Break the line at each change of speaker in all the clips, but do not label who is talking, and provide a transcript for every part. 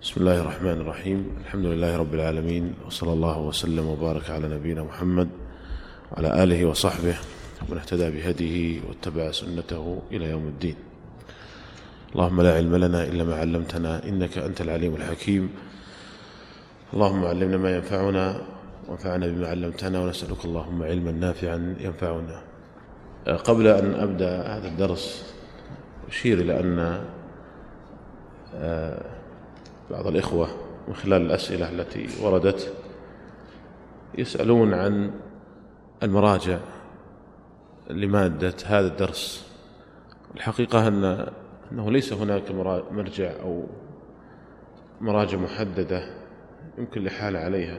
بسم الله الرحمن الرحيم. الحمد لله رب العالمين وصلى الله وسلم وبارك على نبينا محمد وعلى آله وصحبه ومن اهتدى بهديه واتبع سنته إلى يوم الدين. اللهم لا علم لنا إلا ما علمتنا إنك أنت العليم الحكيم. اللهم علمنا ما ينفعنا وانفعنا بما علمتنا ونسألك اللهم علما نافعا ينفعنا. قبل أن أبدأ هذا الدرس أشير إلى أن آه، بعض الإخوة من خلال الأسئلة التي وردت يسألون عن المراجع لمادة هذا الدرس. الحقيقة أن أنه ليس هناك مرجع أو مراجع محددة يمكن الإحالة عليها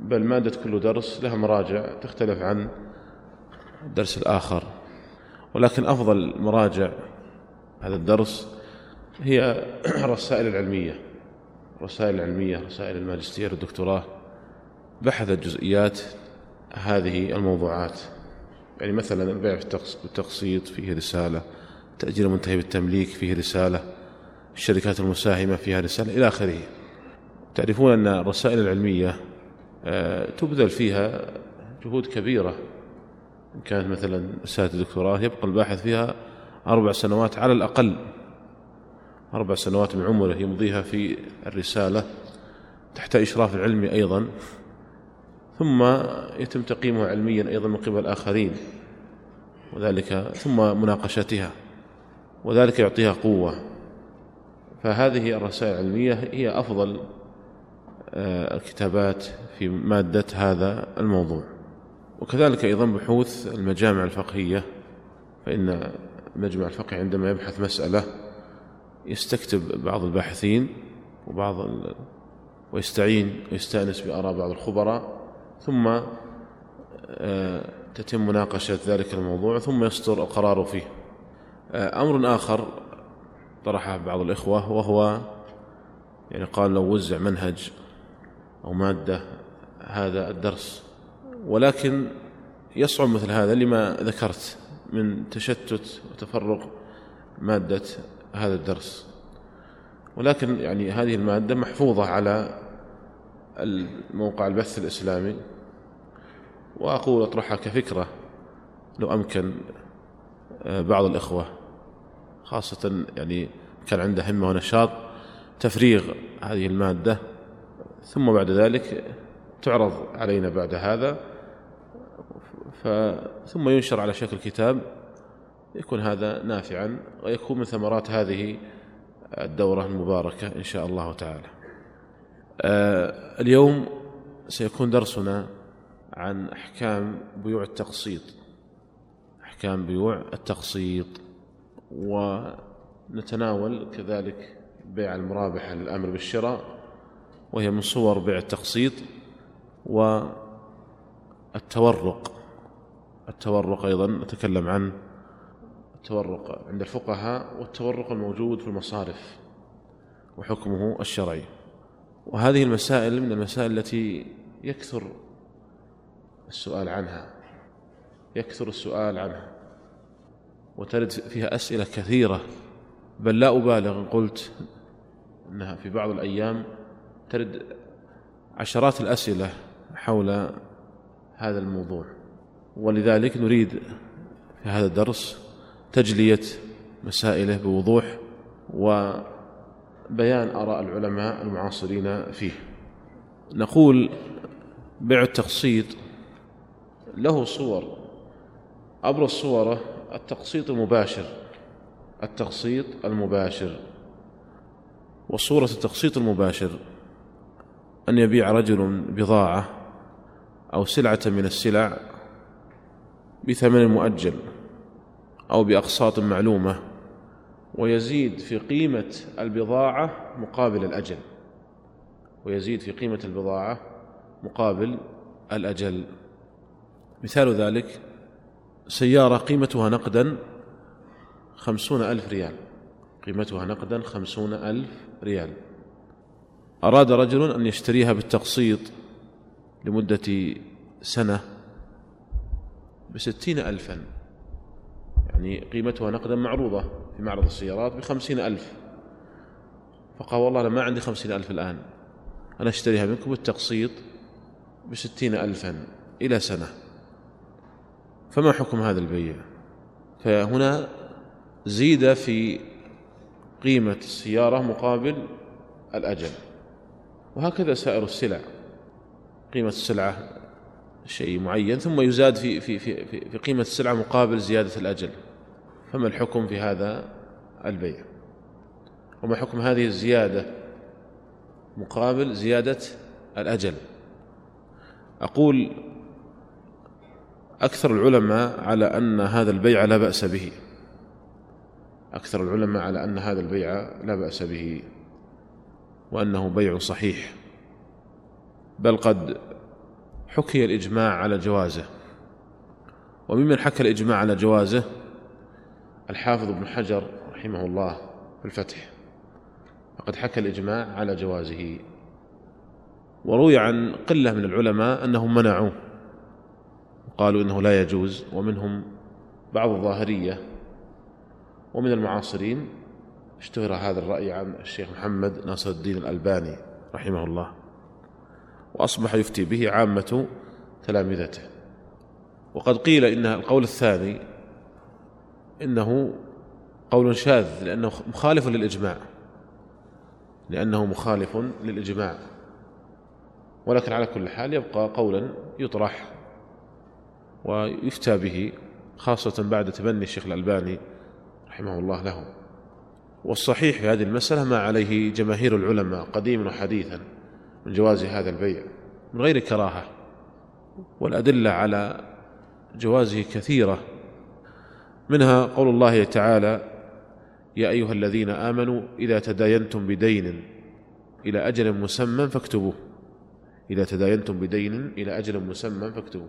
بل مادة كل درس لها مراجع تختلف عن الدرس الآخر. ولكن أفضل مراجع هذا الدرس هي الرسائل العلمية. الرسائل العلمية رسائل الماجستير والدكتوراه بحثت جزئيات هذه الموضوعات. يعني مثلا البيع بالتقسيط فيه رسالة. تأجير منتهي بالتمليك فيه رسالة. الشركات المساهمة فيها رسالة إلى آخره. تعرفون أن الرسائل العلمية آه، تبذل فيها جهود كبيرة. إن كانت مثلا رسالة الدكتوراه يبقى الباحث فيها أربع سنوات على الأقل. أربع سنوات من عمره يمضيها في الرسالة تحت إشراف العلمي أيضا ثم يتم تقييمها علميا أيضا من قبل الآخرين وذلك ثم مناقشتها وذلك يعطيها قوة. فهذه الرسائل العلمية هي أفضل آه، الكتابات في مادة هذا الموضوع. وكذلك أيضا بحوث المجامع الفقهية فإن المجمع الفقهي عندما يبحث مسألة يستكتب بعض الباحثين وبعض ال... ويستعين ويستأنس بآراء بعض الخبراء ثم آه، تتم مناقشة ذلك الموضوع ثم يصدر القرار فيه. آه، أمر آخر طرحه بعض الإخوة وهو يعني قال لو وزع منهج أو مادة هذا الدرس ولكن يصعب مثل هذا لما ذكرت من تشتت وتفرق مادة هذا الدرس. ولكن يعني هذه المادة محفوظة على الموقع البث الإسلامي. وأقول أطرحها كفكرة لو أمكن آه، بعض الإخوة. خاصة يعني كان عنده همة ونشاط تفريغ هذه المادة. ثم بعد ذلك تعرض علينا بعد هذا. ثم ينشر على شكل كتاب يكون هذا نافعا ويكون من ثمرات هذه الدورة المباركة إن شاء الله تعالى. آه، اليوم سيكون درسنا عن أحكام بيوع التقسيط. أحكام بيوع التقسيط. ونتناول كذلك بيع المرابحة للأمر بالشراء وهي من صور بيع التقسيط والتورق. التورق أيضا نتكلم عنه التورق عند الفقهاء والتورق الموجود في المصارف وحكمه الشرعي. وهذه المسائل من المسائل التي يكثر السؤال عنها يكثر السؤال عنها وترد فيها أسئلة كثيرة. بل لا أبالغ إن قلت أنها في بعض الأيام ترد عشرات الأسئلة حول هذا الموضوع. ولذلك نريد في هذا الدرس تجلية مسائله بوضوح وبيان آراء العلماء المعاصرين فيه. نقول بيع التقسيط له صور. أبرز صوره التقسيط المباشر التقسيط المباشر. وصورة التقسيط المباشر أن يبيع رجل بضاعة أو سلعة من السلع بثمن مؤجل. أو بأقساط معلومة ويزيد في قيمة البضاعة مقابل الأجل. ويزيد في قيمة البضاعة مقابل الأجل. مثال ذلك سيارة قيمتها نقدا خمسون ألف ريال. قيمتها نقدا خمسون ألف ريال. أراد رجل أن يشتريها بالتقسيط لمدة سنة بستين ألفا. يعني قيمتها نقدا معروضة في معرض السيارات بخمسين ألف. فقال والله أنا ما عندي خمسين ألف الآن. أنا أشتريها منكم بالتقسيط بستين ألفا إلى سنة. فما حكم هذا البيع؟ فهنا زيد في قيمة السيارة مقابل الأجل. وهكذا سائر السلع. قيمة السلعة شيء معين ثم يزاد في في في في قيمة السلعة مقابل زيادة الأجل. فما الحكم في هذا البيع؟ وما حكم هذه الزيادة مقابل زيادة الأجل؟ أقول أكثر العلماء على أن هذا البيع لا بأس به. أكثر العلماء على أن هذا البيع لا بأس به وأنه بيع صحيح. بل قد حكي الإجماع على جوازه. وممن حكى الإجماع على جوازه الحافظ ابن حجر رحمه الله في الفتح. فقد حكى الإجماع على جوازه. وروي عن قلة من العلماء أنهم منعوه. وقالوا إنه لا يجوز. ومنهم بعض الظاهرية. ومن المعاصرين اشتهر هذا الرأي عن الشيخ محمد ناصر الدين الألباني رحمه الله. وأصبح يفتي به عامة تلامذته. وقد قيل إن القول الثاني إنه قول شاذ لأنه مخالف للإجماع. لأنه مخالف للإجماع. ولكن على كل حال يبقى قولا يطرح ويفتى به خاصة بعد تبني الشيخ الألباني رحمه الله له. والصحيح في هذه المسألة ما عليه جماهير العلماء قديما وحديثا. من جواز هذا البيع من غير كراهة والأدلة على جوازه كثيرة منها قول الله تعالى يا أيها الذين آمنوا إذا تداينتم بدين إلى أجل مسمى فاكتبوه. إذا تداينتم بدين إلى أجل مسمى فاكتبوه.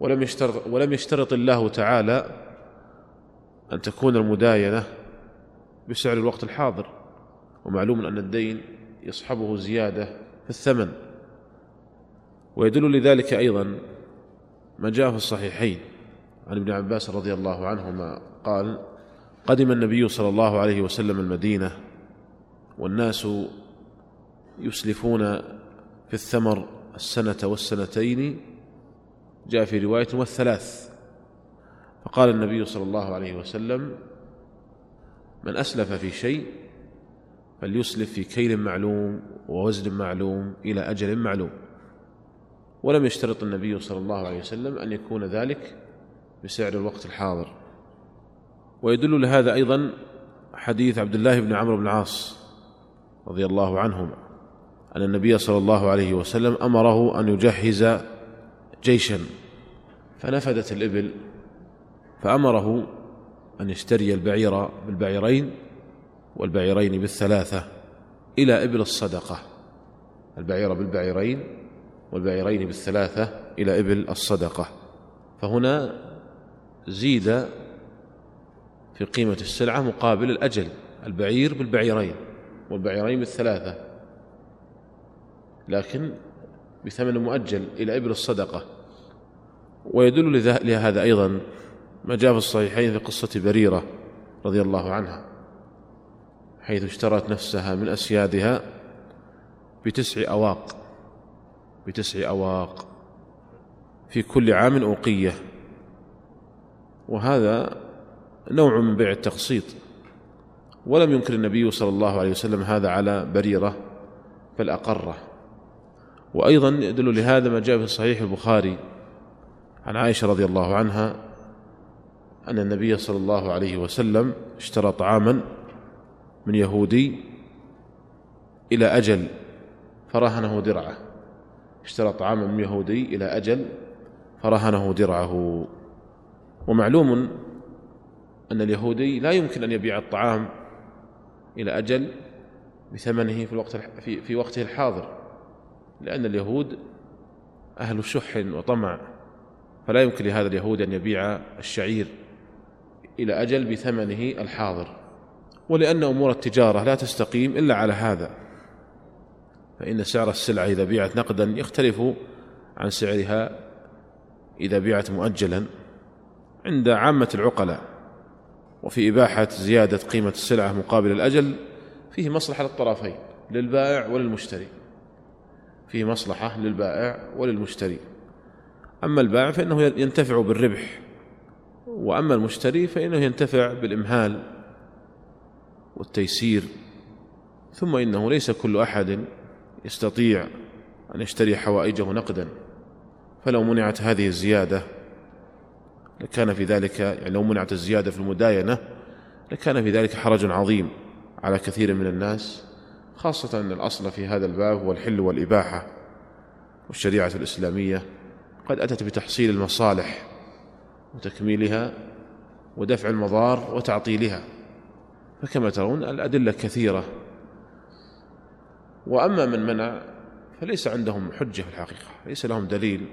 ولم يشترط, ولم يشترط الله تعالى أن تكون المداينة بسعر الوقت الحاضر. ومعلوم أن الدين يصحبه زيادة في الثمن. ويدل لذلك أيضا ما جاء في الصحيحين. عن ابن عباس رضي الله عنهما قال قدم النبي صلى الله عليه وسلم المدينة والناس يسلفون في الثمر السنة والسنتين. جاء في رواية والثلاث. فقال النبي صلى الله عليه وسلم من أسلف في شيء فليسلف في كيل معلوم ووزن معلوم إلى أجل معلوم. ولم يشترط النبي صلى الله عليه وسلم أن يكون ذلك بسعر الوقت الحاضر. ويدل لهذا أيضا حديث عبد الله بن عمرو بن العاص رضي الله عنهما أن النبي صلى الله عليه وسلم أمره أن يجهز جيشا فنفدت الإبل فأمره أن يشتري البعير بالبعيرين والبعيرين بالثلاثة إلى إبل الصدقة. البعير بالبعيرين والبعيرين بالثلاثة إلى إبل الصدقة. فهنا زيد في قيمة السلعة مقابل الأجل. البعير بالبعيرين والبعيرين بالثلاثة. لكن بثمن مؤجل إلى إبل الصدقة. ويدل لهذا أيضا ما جاء في الصحيحين في قصة بريرة رضي الله عنها. حيث اشترت نفسها من أسيادها بتسع أواق بتسع أواق في كل عام أوقية. وهذا نوع من بيع التقسيط. ولم ينكر النبي صلى الله عليه وسلم هذا على بريرة بل أقرة. وأيضا يدل لهذا ما جاء في صحيح البخاري عن عائشة رضي الله عنها أن النبي صلى الله عليه وسلم اشترى طعاما من يهودي إلى أجل فرهنه درعة. اشترى طعاما من يهودي إلى أجل فرهنه درعه. ومعلوم أن اليهودي لا يمكن أن يبيع الطعام إلى أجل بثمنه في الوقت في, في وقته الحاضر لأن اليهود أهل شح وطمع. فلا يمكن لهذا اليهود أن يبيع الشعير إلى أجل بثمنه الحاضر. ولأن أمور التجارة لا تستقيم إلا على هذا. فإن سعر السلعة إذا بيعت نقدا يختلف عن سعرها إذا بيعت مؤجلا عند عامة العقلاء وفي إباحة زيادة قيمة السلعة مقابل الأجل فيه مصلحة للطرفين للبائع وللمشتري. فيه مصلحة للبائع وللمشتري. أما البائع فإنه ينتفع بالربح وأما المشتري فإنه ينتفع بالإمهال. والتيسير ثم إنه ليس كل أحد يستطيع أن يشتري حوائجه نقدا. فلو منعت هذه الزيادة لكان في ذلك يعني لو منعت الزيادة في المداينة لكان في ذلك حرج عظيم على كثير من الناس خاصة أن الأصل في هذا الباب هو الحل والإباحة. والشريعة الإسلامية قد أتت بتحصيل المصالح وتكميلها ودفع المضار وتعطيلها. فكما ترون الأدلة كثيرة. وأما من منع فليس عندهم حجة في الحقيقة ليس لهم دليل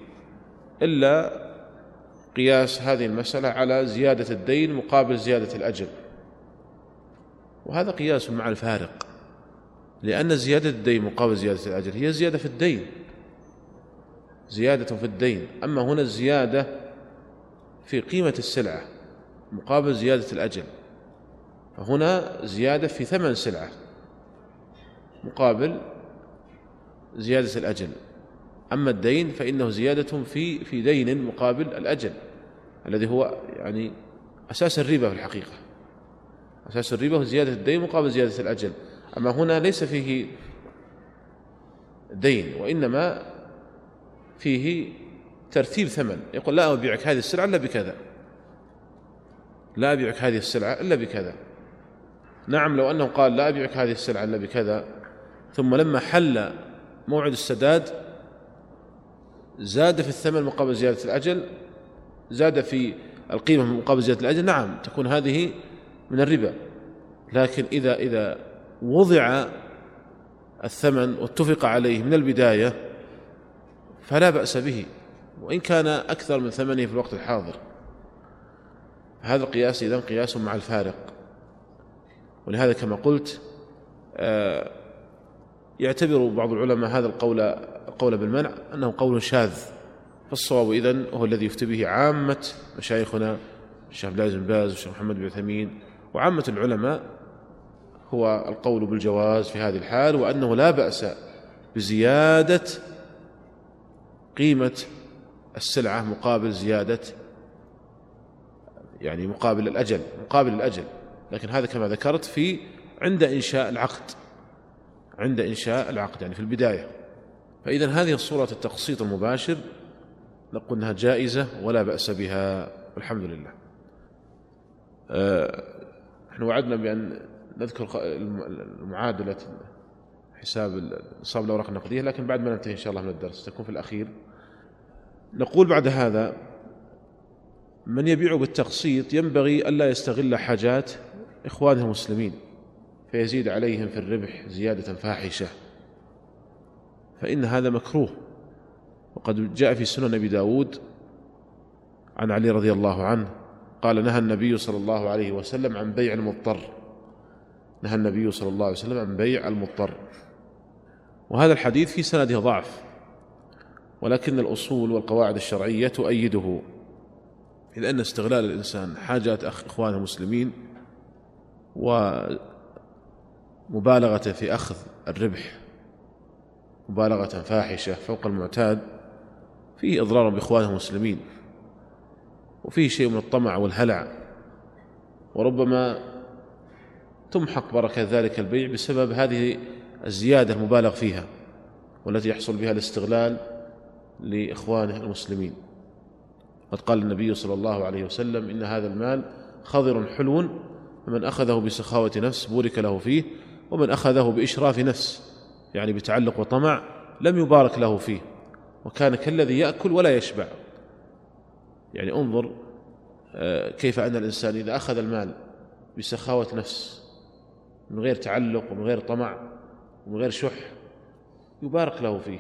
إلا قياس هذه المسألة على زيادة الدين مقابل زيادة الأجل. وهذا قياس مع الفارق لأن زيادة الدين مقابل زيادة الأجل هي زيادة في الدين زيادة في الدين. أما هنا الزيادة في قيمة السلعة مقابل زيادة الأجل فهنا زيادة في ثمن سلعة مقابل زيادة الأجل. أما الدين فإنه زيادة في في دين مقابل الأجل الذي هو يعني أساس الربا في الحقيقة. أساس الربا هو زيادة الدين مقابل زيادة الأجل. أما هنا ليس فيه دين وإنما فيه ترتيب ثمن. يقول لا أبيعك هذه السلعة إلا بكذا. لا أبيعك هذه السلعة إلا بكذا. نعم لو أنه قال لا أبيعك هذه السلعة إلا بكذا ثم لما حل موعد السداد زاد في الثمن مقابل زيادة الأجل زاد في القيمة مقابل زيادة الأجل نعم تكون هذه من الربا. لكن إذا إذا وضع الثمن واتفق عليه من البداية فلا بأس به وإن كان أكثر من ثمنه في الوقت الحاضر. هذا القياس إذن قياس مع الفارق. ولهذا كما قلت آه، يعتبر بعض العلماء هذا القول القول بالمنع أنه قول شاذ. فالصواب إذن هو الذي يفتي به عامة مشايخنا الشيخ عبد العزيز بن باز والشيخ محمد بن عثيمين. وعامة العلماء هو القول بالجواز في هذه الحال وأنه لا بأس بزيادة قيمة السلعة مقابل زيادة يعني مقابل الأجل مقابل الأجل. لكن هذا كما ذكرت في عند إنشاء العقد. عند إنشاء العقد يعني في البداية. فإذا هذه الصورة التقسيط المباشر نقول أنها جائزة ولا بأس بها والحمد لله. آه، نحن وعدنا بأن نذكر المعادلة حساب نصاب الأوراق النقدية لكن بعد ما ننتهي إن شاء الله من الدرس تكون في الأخير. نقول بعد هذا من يبيع بالتقسيط ينبغي ألا يستغل حاجات إخوانه المسلمين فيزيد عليهم في الربح زيادة فاحشة. فإن هذا مكروه. وقد جاء في سنن أبي داود عن علي رضي الله عنه قال نهى النبي صلى الله عليه وسلم عن بيع المضطر. نهى النبي صلى الله عليه وسلم عن بيع المضطر. وهذا الحديث في سنده ضعف ولكن الأصول والقواعد الشرعية تؤيده. إذ أن استغلال الإنسان حاجات أخ إخوانه المسلمين ومبالغة في أخذ الربح مبالغة فاحشة فوق المعتاد فيه إضرار بإخوانه المسلمين وفيه شيء من الطمع والهلع وربما تمحق بركة ذلك البيع بسبب هذه الزيادة المبالغ فيها والتي يحصل بها الاستغلال لإخوانه المسلمين. قد قال النبي صلى الله عليه وسلم إن هذا المال خضر حلو فمن أخذه بسخاوة نفس بورك له فيه ومن أخذه بإشراف نفس يعني بتعلق وطمع لم يبارك له فيه وكان كالذي يأكل ولا يشبع. يعني انظر آه، كيف أن الإنسان إذا أخذ المال بسخاوة نفس من غير تعلق ومن غير طمع ومن غير شح يبارك له فيه.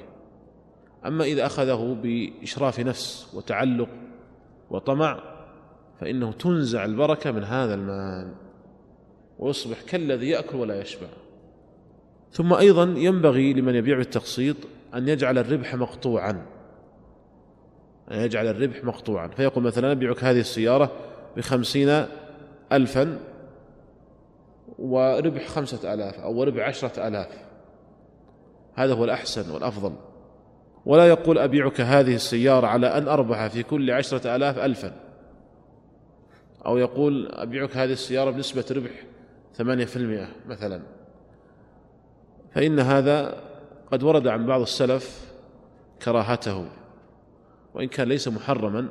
أما إذا أخذه بإشراف نفس وتعلق وطمع فإنه تنزع البركة من هذا المال. ويصبح كالذي يأكل ولا يشبع. ثم أيضا ينبغي لمن يبيع بالتقسيط أن يجعل الربح مقطوعا. أن يجعل الربح مقطوعا. فيقول مثلا أبيعك هذه السيارة بخمسين ألفا وربح خمسة آلاف أو ربح عشرة آلاف. هذا هو الأحسن والأفضل. ولا يقول أبيعك هذه السيارة على أن أربح في كل عشرة آلاف ألفا. أو يقول أبيعك هذه السيارة بنسبة ربح ثمانية في المئة مثلا. فإن هذا قد ورد عن بعض السلف كراهته وإن كان ليس محرما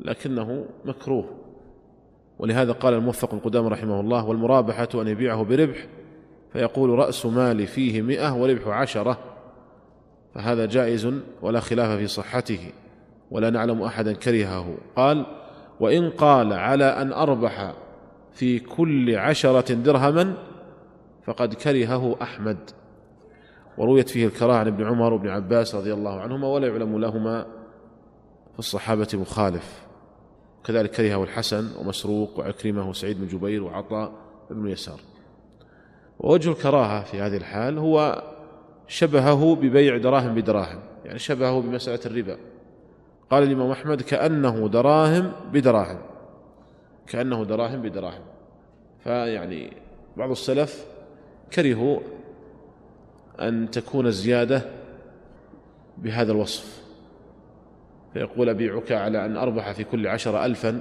لكنه مكروه. ولهذا قال الموفق القدام رحمه الله والمرابحة أن يبيعه بربح فيقول رأس مالي فيه مئة وربح عشرة. فهذا جائز ولا خلاف في صحته ولا نعلم أحدا كرهه. قال وإن قال على أن أربح في كل عشرة درهما فقد كرهه أحمد. ورويت فيه الكراهة عن ابن عمر وابن عباس رضي الله عنهما ولا يعلم لهما في الصحابة مخالف. كذلك كرهه الحسن ومسروق وعكرمة وسعيد بن جبير وعطاء بن يسار. ووجه الكراهة في هذه الحال هو شبهه ببيع دراهم بدراهم يعني شبهه بمسألة الربا. قال الإمام أحمد كأنه دراهم بدراهم. كأنه دراهم بدراهم. فيعني بعض السلف كرهوا أن تكون الزيادة بهذا الوصف. فيقول أبيعك على أن أربح في كل عشر ألفا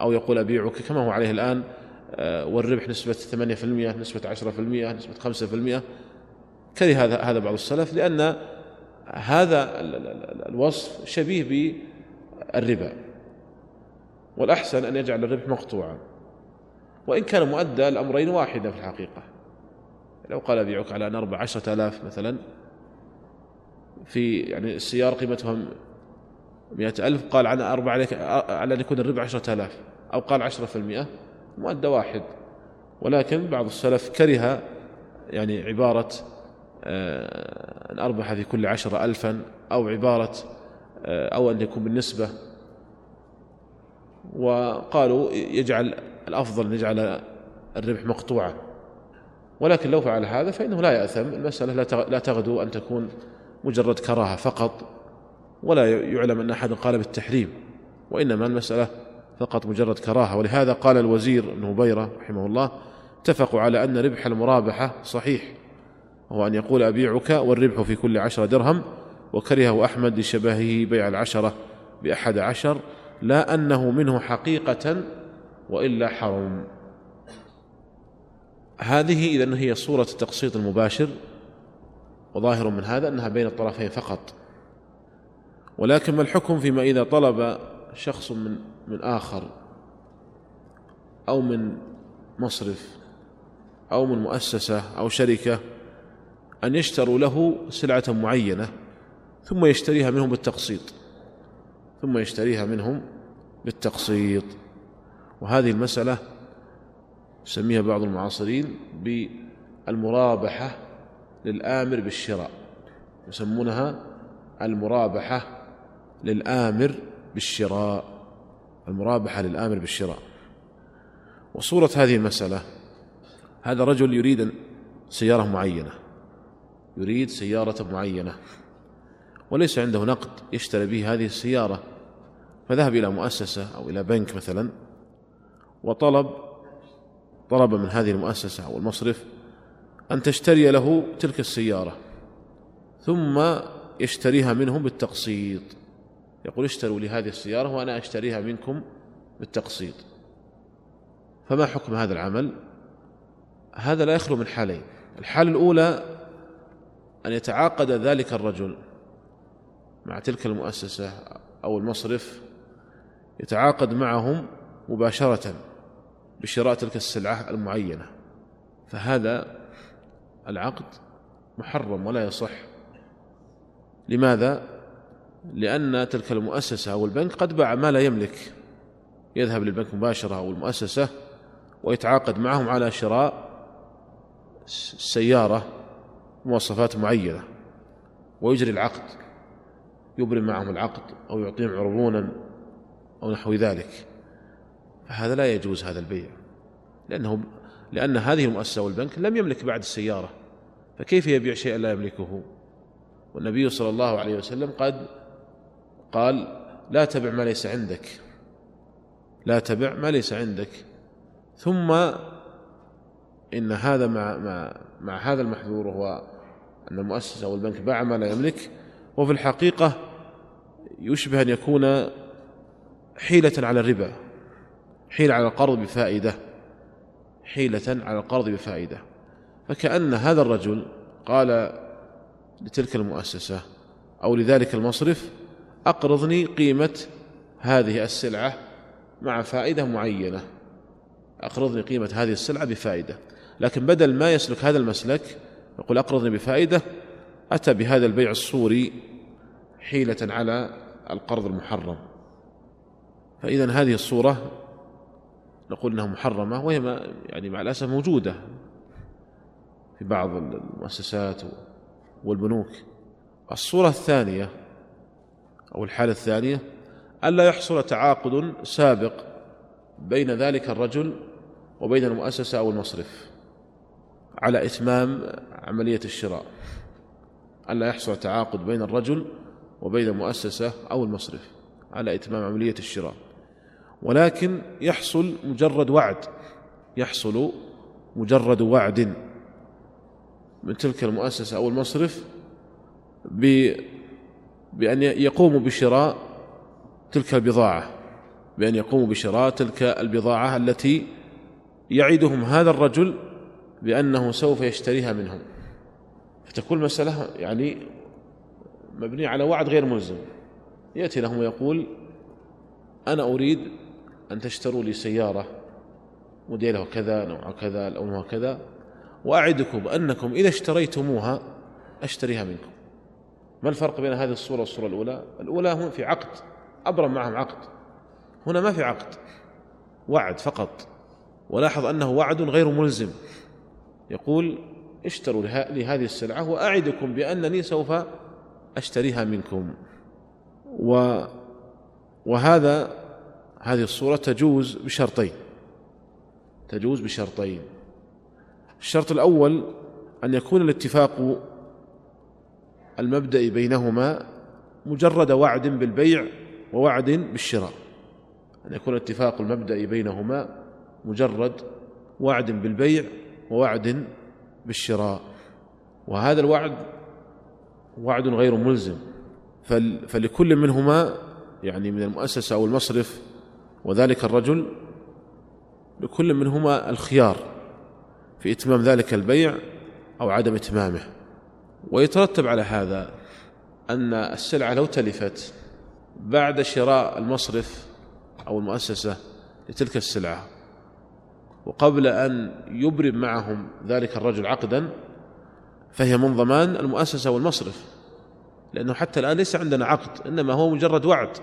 أو يقول أبيعك كما هو عليه الآن آه، والربح نسبة ثمانية في المئة نسبة عشرة في المئة نسبة خمسة في المئة كره هذا هذا بعض السلف لأن هذا الوصف شبيه بالربا. والأحسن أن يجعل الربح مقطوعا. وإن كان مؤدى الأمرين واحدة في الحقيقة. لو قال أبيعك على أن أربع عشرة آلاف مثلا في يعني السيارة قيمتها مئة ألف قال عن أربع على أن يكون الربح عشرة آلاف أو قال عشرة في المئة مؤدى واحد. ولكن بعض السلف كره يعني عبارة آه، أن أربح في كل عشرة ألفا أو عبارة آه، أو أن يكون بالنسبة وقالوا يجعل الأفضل أن يجعل الربح مقطوعا. ولكن لو فعل هذا فإنه لا يأثم. المسألة لا تغدو أن تكون مجرد كراهة فقط ولا يعلم أن أحد قال بالتحريم وإنما المسألة فقط مجرد كراهة. ولهذا قال الوزير ابن هبيرة رحمه الله اتفقوا على أن ربح المرابحة صحيح وهو أن يقول أبيعك والربح في كل عشرة درهم وكرهه أحمد لشبهه بيع العشرة بأحد عشر لا أنه منه حقيقة وإلا حرم. هذه إذن هي صورة التقسيط المباشر وظاهر من هذا أنها بين الطرفين فقط. ولكن ما الحكم فيما إذا طلب شخص من من آخر أو من مصرف أو من مؤسسة أو شركة أن يشتروا له سلعة معينة ثم يشتريها منهم بالتقسيط. ثم يشتريها منهم بالتقسيط. وهذه المسألة يسميها بعض المعاصرين بالمرابحة للآمر بالشراء يسمونها المرابحة للآمر بالشراء المرابحة للآمر بالشراء. وصورة هذه المسألة هذا رجل يريد سيارة معينة يريد سيارة معينة وليس عنده نقد يشتري به هذه السيارة فذهب إلى مؤسسة أو إلى بنك مثلا وطلب طلب من هذه المؤسسة أو المصرف أن تشتري له تلك السيارة ثم يشتريها منهم بالتقسيط. يقول اشتروا لي هذه السيارة وأنا أشتريها منكم بالتقسيط. فما حكم هذا العمل؟ هذا لا يخلو من حالين. الحالة الأولى أن يتعاقد ذلك الرجل مع تلك المؤسسة أو المصرف يتعاقد معهم مباشرة بشراء تلك السلعة المعينة. فهذا العقد محرم ولا يصح. لماذا؟ لأن تلك المؤسسة أو البنك قد باع ما لا يملك. يذهب للبنك مباشرة أو المؤسسة ويتعاقد معهم على شراء سيارة مواصفات معينة. ويجري العقد. يبرم معهم العقد أو يعطيهم عربونا أو نحو ذلك. فهذا لا يجوز هذا البيع. لأنه لأن هذه المؤسسة والبنك لم يملك بعد السيارة. فكيف يبيع شيئا لا يملكه؟ والنبي صلى الله عليه وسلم قد قال لا تبع ما ليس عندك. لا تبع ما ليس عندك. ثم إن هذا مع, مع, مع هذا المحذور وهو أن المؤسسة أو البنك باع ما لا يملك. وفي الحقيقة يشبه أن يكون حيلة على الربا حيلة على القرض بفائدة حيلة على القرض بفائدة. فكأن هذا الرجل قال لتلك المؤسسة أو لذلك المصرف أقرضني قيمة هذه السلعة مع فائدة معينة. أقرضني قيمة هذه السلعة بفائدة. لكن بدل ما يسلك هذا المسلك يقول أقرضني بفائدة أتى بهذا البيع الصوري حيلة على القرض المحرم. فإذا هذه الصورة نقول إنها محرمة وهي ما يعني مع الأسف موجودة في بعض المؤسسات والبنوك. الصورة الثانية أو الحالة الثانية ألا يحصل تعاقد سابق بين ذلك الرجل وبين المؤسسة أو المصرف على إتمام عملية الشراء. ألا يحصل تعاقد بين الرجل وبين المؤسسة أو المصرف على إتمام عملية الشراء. ولكن يحصل مجرد وعد يحصل مجرد وعد. من تلك المؤسسة أو المصرف بأن يقوموا بشراء تلك البضاعة بأن يقوموا بشراء تلك البضاعة التي يعدهم هذا الرجل بأنه سوف يشتريها منهم. فتكون المسألة يعني مبنية على وعد غير ملزم. يأتي لهم ويقول أنا أريد أن تشتروا لي سيارة موديلها كذا نوعها كذا لونها كذا وأعدكم أنكم إذا اشتريتموها أشتريها منكم. ما الفرق بين هذه الصورة والصورة الأولى؟ الأولى هم في عقد أبرم معهم عقد. هنا ما في عقد وعد فقط. ولاحظ أنه وعد غير ملزم. يقول اشتروا لهذه السلعة وأعدكم بأنني سوف أشتريها منكم. و وهذا هذه الصورة تجوز بشرطين. تجوز بشرطين. الشرط الأول أن يكون الاتفاق المبدئي بينهما مجرد وعد بالبيع ووعد بالشراء. أن يكون الاتفاق المبدئي بينهما مجرد وعد بالبيع ووعد بالشراء. وهذا الوعد وعد غير ملزم. فلكل منهما يعني من المؤسسة أو المصرف وذلك الرجل لكل منهما الخيار في إتمام ذلك البيع أو عدم إتمامه. ويترتب على هذا أن السلعة لو تلفت بعد شراء المصرف أو المؤسسة لتلك السلعة وقبل أن يبرم معهم ذلك الرجل عقدا فهي من ضمان المؤسسة والمصرف لأنه حتى الآن ليس عندنا عقد إنما هو مجرد وعد.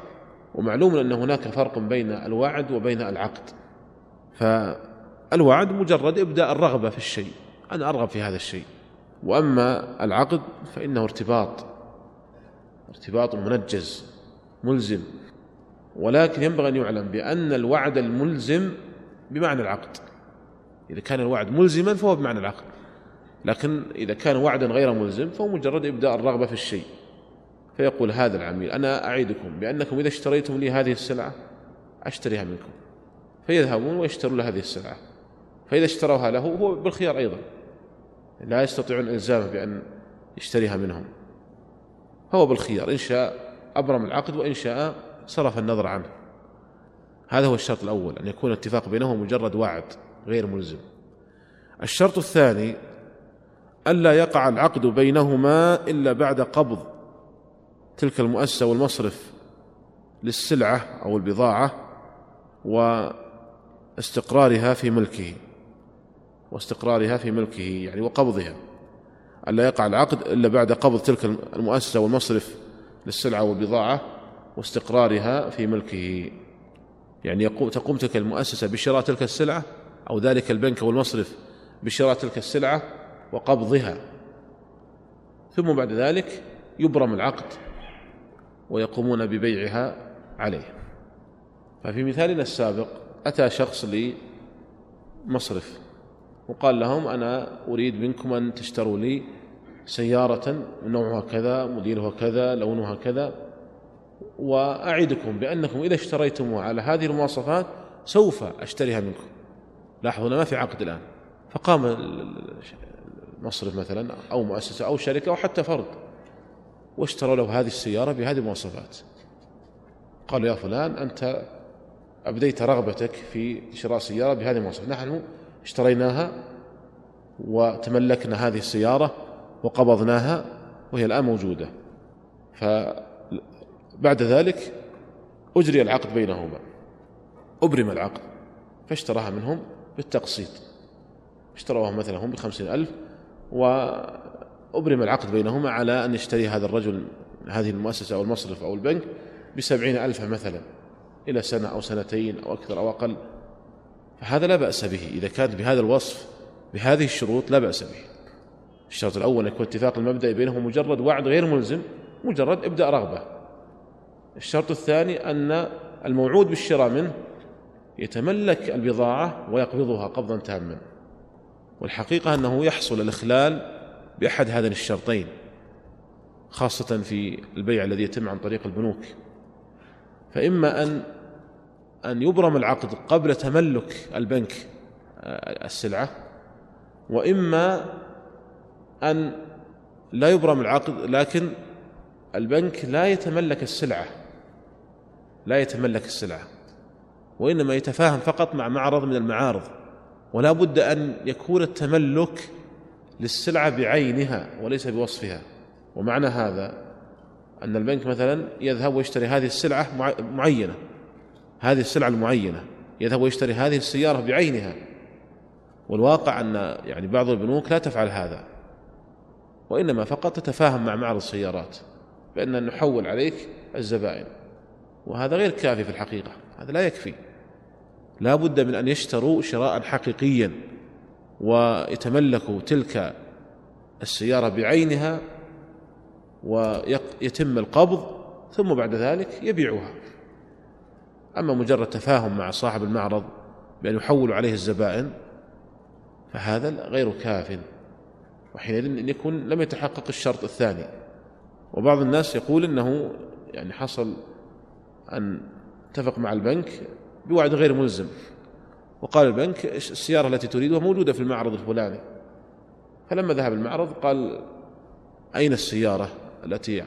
ومعلوم أن هناك فرق بين الوعد وبين العقد. فالوعد مجرد إبداء الرغبة في الشيء. أنا أرغب في هذا الشيء. وأما العقد فإنه ارتباط ارتباط منجز ملزم. ولكن ينبغي أن يعلم بأن الوعد الملزم بمعنى العقد. إذا كان الوعد ملزما فهو بمعنى العقد. لكن إذا كان وعدا غير ملزم فهو مجرد إبداء الرغبة في الشيء. فيقول هذا العميل أنا أعيدكم بأنكم إذا اشتريتم لي هذه السلعة أشتريها منكم. فيذهبون ويشترون له هذه السلعة. فإذا اشتروها له هو بالخيار أيضا. لا يستطيعون إلزامه بأن يشتريها منهم. هو بالخيار إن شاء أبرم العقد وإن شاء صرف النظر عنه. هذا هو الشرط الأول أن يكون الاتفاق بينهم مجرد وعد غير ملزم. الشرط الثاني ألا يقع العقد بينهما إلا بعد قبض تلك المؤسسة والمصرف للسلعة أو البضاعة واستقرارها في ملكه واستقرارها في ملكه يعني وقبضها. ألا يقع العقد إلا بعد قبض تلك المؤسسة والمصرف للسلعة والبضاعة واستقرارها في ملكه. يعني تقوم تلك المؤسسة بشراء تلك السلعة أو ذلك البنك والمصرف بشراء تلك السلعة وقبضها. ثم بعد ذلك يبرم العقد. ويقومون ببيعها عليه. ففي مثالنا السابق أتى شخص لمصرف وقال لهم أنا أريد منكم أن تشتروا لي سيارة نوعها كذا موديلها كذا لونها كذا وأعدكم بأنكم إذا اشتريتموها على هذه المواصفات سوف أشتريها منكم. لاحظوا ما في عقد الآن. فقام المصرف مثلا أو مؤسسة أو شركة أو حتى فرد. واشتروا له هذه السيارة بهذه المواصفات. قالوا يا فلان أنت أبديت رغبتك في شراء سيارة بهذه المواصفات. نحن اشتريناها وتملكنا هذه السيارة وقبضناها وهي الآن موجودة. فبعد ذلك أجري العقد بينهما. أبرم العقد فاشتراها منهم بالتقسيط. اشتروها مثلا هم بخمسين ألف وأبرم العقد بينهما على أن يشتري هذا الرجل هذه المؤسسة أو المصرف أو البنك بسبعين ألف مثلا إلى سنة أو سنتين أو أكثر أو أقل. فهذا لا بأس به. إذا كان بهذا الوصف بهذه الشروط لا بأس به. الشرط الأول يكون اتفاق المبدأ بينهم مجرد وعد غير ملزم مجرد ابدأ رغبة. الشرط الثاني أن الموعود بالشراء منه يتملك البضاعة ويقبضها قبضا تاما. والحقيقة أنه يحصل الإخلال بأحد هذين الشرطين خاصة في البيع الذي يتم عن طريق البنوك. فإما أن أن يبرم العقد قبل تملك البنك آه، السلعة وإما أن لا يبرم العقد لكن البنك لا يتملك السلعة. لا يتملك السلعة وإنما يتفاهم فقط مع معرض من المعارض. ولا بد أن يكون التملك للسلعة بعينها وليس بوصفها. ومعنى هذا أن البنك مثلا يذهب ويشتري هذه السلعة معينة. هذه السلعة المعينة. يذهب ويشتري هذه السيارة بعينها. والواقع أن يعني بعض البنوك لا تفعل هذا. وإنما فقط تتفاهم مع معرض السيارات. بأن نحول عليك الزبائن. وهذا غير كافي في الحقيقة. هذا لا يكفي. لا بد من أن يشتروا شراء حقيقيا. ويتملكوا تلك السيارة بعينها ويتم القبض ثم بعد ذلك يبيعها. أما مجرد تفاهم مع صاحب المعرض بأن يحول عليه الزبائن فهذا غير كاف. وحينئذ يكون لم يتحقق الشرط الثاني. وبعض الناس يقول إنه يعني حصل أن اتفق مع البنك بوعد غير ملزم. وقال البنك السيارة التي تريدها موجودة في المعرض الفلاني. فلما ذهب المعرض قال أين السيارة التي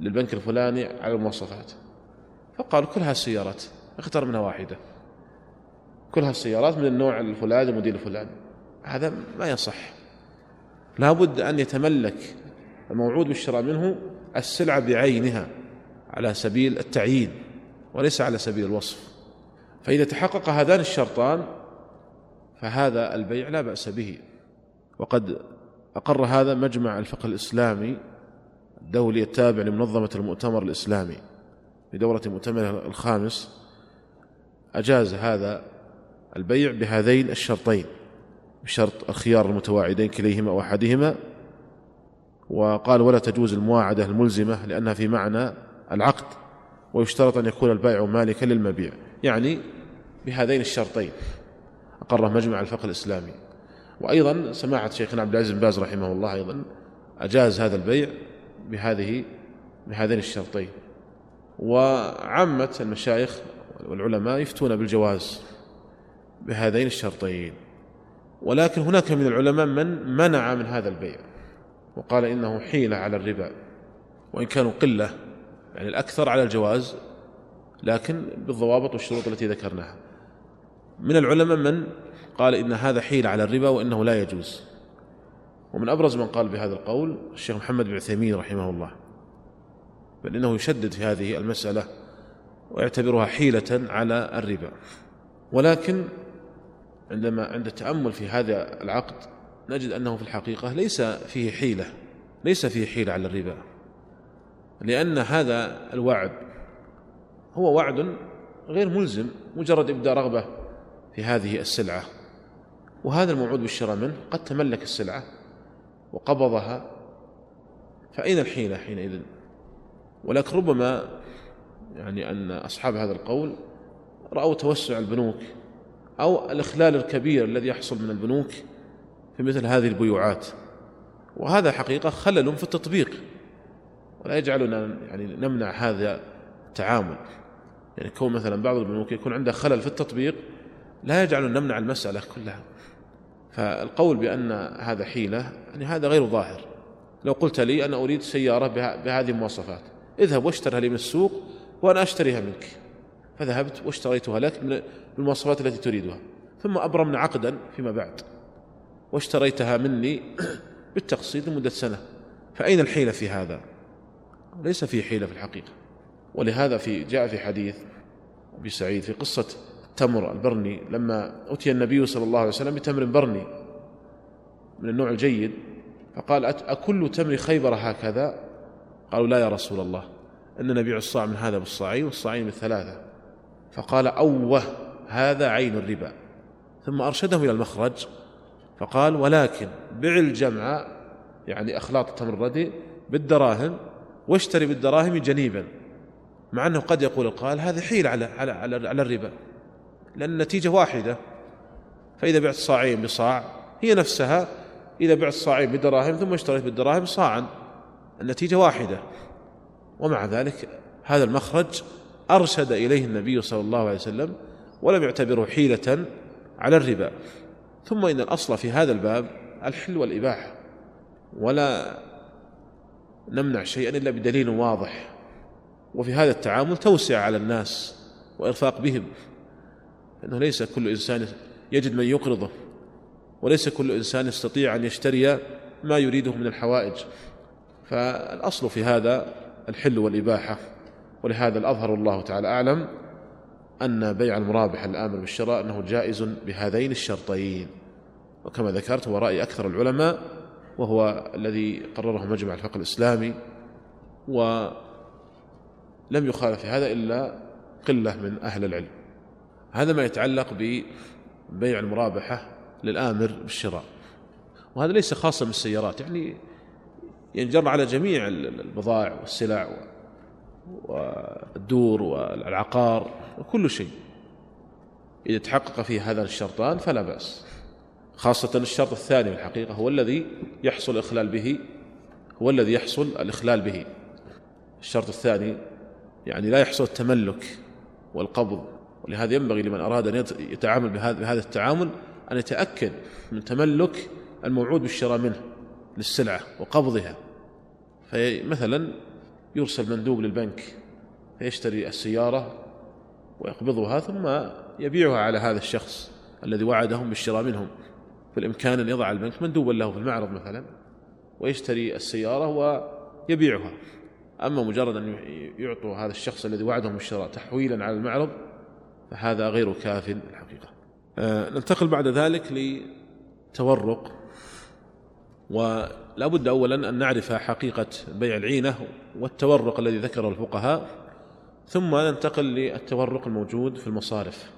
للبنك الفلاني على المواصفات؟ فقالوا كلها السيارات اختر منها واحدة. كلها السيارات من النوع الفلاني الموديل الفلاني. هذا ما يصح. لا بد أن يتملك الموعود بالشراء منه السلعة بعينها على سبيل التعيين وليس على سبيل الوصف. فإذا تحقق هذان الشرطان فهذا البيع لا بأس به. وقد أقر هذا مجمع الفقه الإسلامي الدولي التابع لمنظمة المؤتمر الإسلامي في دورة المؤتمر الخامس. أجاز هذا البيع بهذين الشرطين بشرط الخيار المتواعدين كليهما أو أحدهما وقال ولا تجوز المواعدة الملزمة لأنها في معنى العقد ويشترط أن يكون البائع مالكا للمبيع. يعني بهذين الشرطين. أقره مجمع الفقه الإسلامي. وأيضا سماحة شيخنا عبد العزيز بن باز رحمه الله أيضا أجاز هذا البيع بهذه بهذين الشرطين. وعامة المشايخ والعلماء يفتون بالجواز بهذين الشرطين. ولكن هناك من العلماء من منع من هذا البيع. وقال إنه حيلة على الربا. وإن كانوا قلة يعني الأكثر على الجواز لكن بالضوابط والشروط التي ذكرناها. من العلماء من قال إن هذا حيلة على الربا وإنه لا يجوز. ومن أبرز من قال بهذا القول الشيخ محمد بن عثيمين رحمه الله. بل إنه يشدد في هذه المسألة ويعتبرها حيلة على الربا. ولكن عندما عند التأمل في هذا العقد نجد أنه في الحقيقة ليس فيه حيلة ليس فيه حيلة على الربا. لأن هذا الوعد هو وعد غير ملزم مجرد إبداء رغبة في هذه السلعة. وهذا الموعود بالشراء منه قد تملك السلعة وقبضها. فأين الحيلة حينئذ؟ ولكن ربما يعني أن أصحاب هذا القول رأوا توسع البنوك أو الإخلال الكبير الذي يحصل من البنوك في مثل هذه البيوعات. وهذا حقيقة خلل في التطبيق. ولا يجعلنا يعني نمنع هذا التعامل. يعني كون مثلا بعض البنوك يكون عنده خلل في التطبيق لا يجعل نمنع المسألة كلها. فالقول بأن هذا حيلة يعني هذا غير ظاهر. لو قلت لي أنا أريد سيارة بهذه المواصفات اذهب واشترها لي من السوق وأنا أشتريها منك. فذهبت واشتريتها لك من المواصفات التي تريدها. ثم أبرمنا عقدا فيما بعد. واشتريتها مني بالتقسيط لمدة سنة. فأين الحيلة في هذا؟ ليس فيه حيلة في الحقيقة. ولهذا في جاء في حديث أبي سعيد في قصة التمر البرني لما أتي النبي صلى الله عليه وسلم بتمر برني من النوع الجيد فقال أكل تمر خيبر هكذا؟ قالوا لا يا رسول الله أن نبيع الصاع من هذا بالصاعين والصاعين بالثلاثة فقال أوه هذا عين الربا. ثم أرشدهم إلى المخرج فقال ولكن بع الجمع يعني أخلاط التمر الردي بالدراهم واشتري بالدراهم جنيبا. مع أنه قد يقول القائل هذا حيل على, على, على, على الربا لأن النتيجة واحدة فإذا بعت صاعين بصاع هي نفسها إذا بعت صاعين بدراهم ثم اشتريت بالدراهم صاعا النتيجة واحدة. ومع ذلك هذا المخرج أرشد إليه النبي صلى الله عليه وسلم ولم يعتبره حيلة على الربا. ثم إن الأصل في هذا الباب الحل والإباحة ولا نمنع شيئا إلا بدليل واضح. وفي هذا التعامل توسع على الناس وإرفاق بهم. أنه ليس كل إنسان يجد من يقرضه وليس كل إنسان يستطيع أن يشتري ما يريده من الحوائج. فالأصل في هذا الحل والإباحة ولهذا الأظهر الله تعالى أعلم أن بيع المرابح الآمر بالشراء أنه جائز بهذين الشرطين. وكما ذكرت هو رأي أكثر العلماء وهو الذي قرره مجمع الفقه الإسلامي ولم يخالف في هذا إلا قلة من أهل العلم. هذا ما يتعلق ببيع المرابحة للآمر بالشراء. وهذا ليس خاصا بالسيارات يعني ينجر على جميع البضائع والسلع والدور والعقار وكل شيء. إذا تحقق فيه هذا الشرطان فلا بأس. خاصة الشرط الثاني في الحقيقة هو الذي يحصل الإخلال به هو الذي يحصل الإخلال به. الشرط الثاني يعني لا يحصل التملك والقبض. ولهذا ينبغي لمن أراد أن يتعامل بهذا التعامل أن يتأكد من تملك الموعود بالشراء منه للسلعة وقبضها. فمثلا يرسل مندوب للبنك فيشتري السيارة ويقبضها ثم يبيعها على هذا الشخص الذي وعدهم بالشراء منهم. في الإمكان أن يضع البنك مندوبا له في المعرض مثلا ويشتري السيارة ويبيعها. أما مجرد أن يعطوا هذا الشخص الذي وعدهم بالشراء تحويلا على المعرض فهذا غير كاف الحقيقة. آه ننتقل بعد ذلك لتورق. ولا بد أولا أن نعرف حقيقة بيع العينة والتورق الذي ذكره الفقهاء ثم ننتقل للتورق الموجود في المصارف.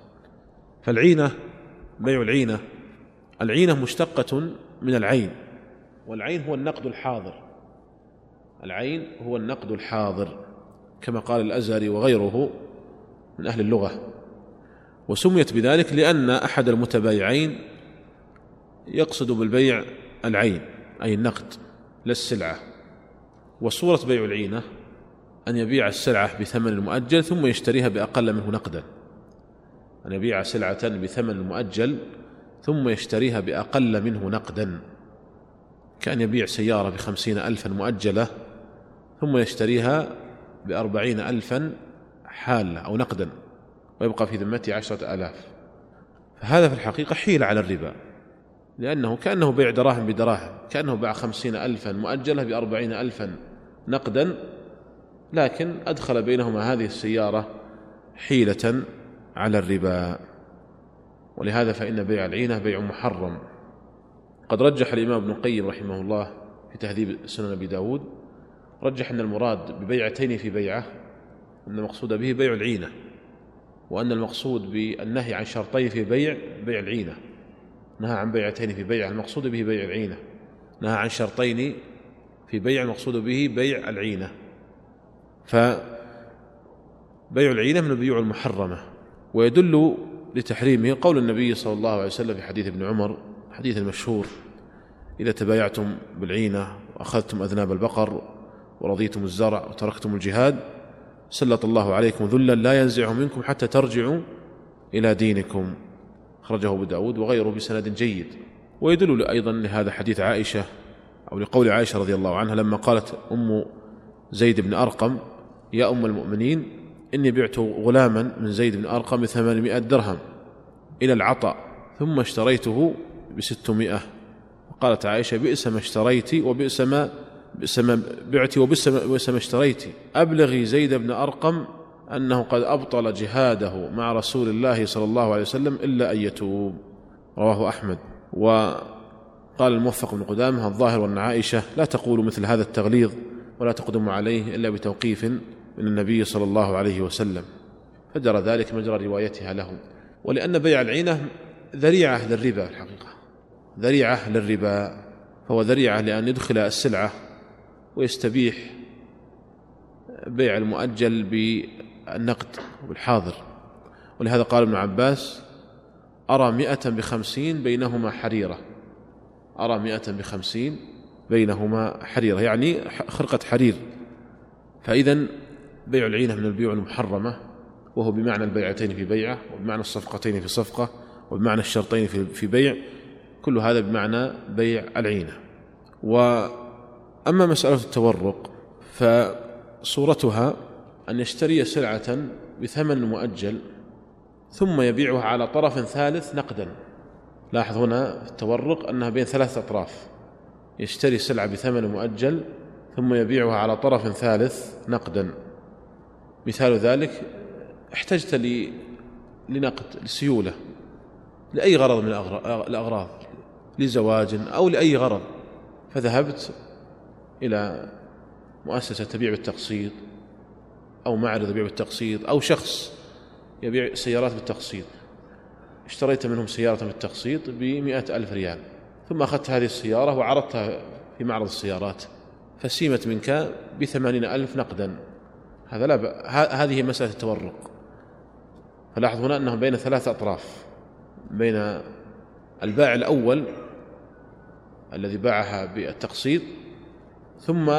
فالعينة بيع العينة. العينة مشتقة من العين والعين هو النقد الحاضر. العين هو النقد الحاضر كما قال الأزهري وغيره من أهل اللغة. وسميت بذلك لأن أحد المتبايعين يقصد بالبيع العين أي النقد لا السلعة. وصورة بيع العينة أن يبيع السلعة بثمن مؤجل ثم يشتريها بأقل منه نقدا. أن يبيع سلعة بثمن مؤجل ثم يشتريها بأقل منه نقدا. كأن يبيع سيارة بخمسين ألفا مؤجلة ثم يشتريها بأربعين ألفا حالة أو نقدا ويبقى في ذمته عشرة آلاف. فهذا في الحقيقة حيلة على الربا لأنه كأنه بيع دراهم بدراهم كأنه باع خمسين ألفا مؤجلة بأربعين ألفا نقدا لكن أدخل بينهما هذه السيارة حيلة على الربا. ولهذا فإن بيع العينة بيع محرم. قد رجح الإمام ابن القيم رحمه الله في تهذيب سنن أبي داود رجح أن المراد ببيعتين في بيعة أن المقصود به بيع العينة وأن المقصود بالنهي عن شرطين في بيع بيع العينة. نهى عن بيعتين في بيع المقصود به بيع العينة. نهى عن شرطين في بيع المقصود به بيع العينة. فبيع العينة من البيوع المحرمة ويدل لتحريمه قول النبي صلى الله عليه وسلم في حديث ابن عمر حديث المشهور إذا تبايعتم بالعينة وأخذتم أذناب البقر ورضيتم الزرع وتركتم الجهاد سلط الله عليكم ذلا لا ينزعه منكم حتى ترجعوا إلى دينكم. أخرجه أبو داود وغيره بسند جيد. ويدل أيضا لهذا حديث عائشة أو لقول عائشة رضي الله عنها لما قالت أم زيد بن أرقم يا أم المؤمنين إني بعت غلاما من زيد بن أرقم بثمانمائة درهم إلى العطاء ثم اشتريته بستمائة. وقالت عائشة بئس ما اشتريت وبئس ما بئس ما بعت وبئس ما اشتريت أبلغي زيد بن أرقم أنه قد أبطل جهاده مع رسول الله صلى الله عليه وسلم إلا أن يتوب. رواه أحمد. وقال الموفق بن قدامة الظاهر وأن عائشة لا تقول مثل هذا التغليظ ولا تقدم عليه إلا بتوقيف من النبي صلى الله عليه وسلم. فجرى ذلك مجرى روايتها له. ولأن بيع العينة ذريعة للربا الحقيقة. ذريعة للربا. فهو ذريعة لأن يدخل السلعة ويستبيح بيع المؤجل بالنقد وبالحاضر ولهذا قال ابن عباس أرى مئة بخمسين بينهما حريرة. أرى مئة بخمسين بينهما حريرة يعني خرقة حرير. فإذا بيع العينة من البيوع المحرمة وهو بمعنى البيعتين في بيعة وبمعنى الصفقتين في صفقة وبمعنى الشرطين في بيع كل هذا بمعنى بيع العينة. وأما مسألة التورق فصورتها أن يشتري سلعة بثمن مؤجل ثم يبيعها على طرف ثالث نقدا. لاحظ هنا التورق أنها بين ثلاث أطراف. يشتري سلعة بثمن مؤجل ثم يبيعها على طرف ثالث نقدا. مثال ذلك احتجت لنقد لسيولة لأي غرض من الأغراض لزواج أو لأي غرض. فذهبت إلى مؤسسة تبيع بالتقسيط أو معرض يبيع بالتقسيط أو شخص يبيع سيارات بالتقسيط اشتريت منهم سيارة بالتقسيط بمئة ألف ريال ثم أخذت هذه السيارة وعرضتها في معرض السيارات فسيمت منك بثمانين ألف نقدا هذا لا. هذه مسألة التورق فلاحظ هنا أنه بين ثلاث أطراف بين البائع الأول الذي باعها بالتقسيط ثم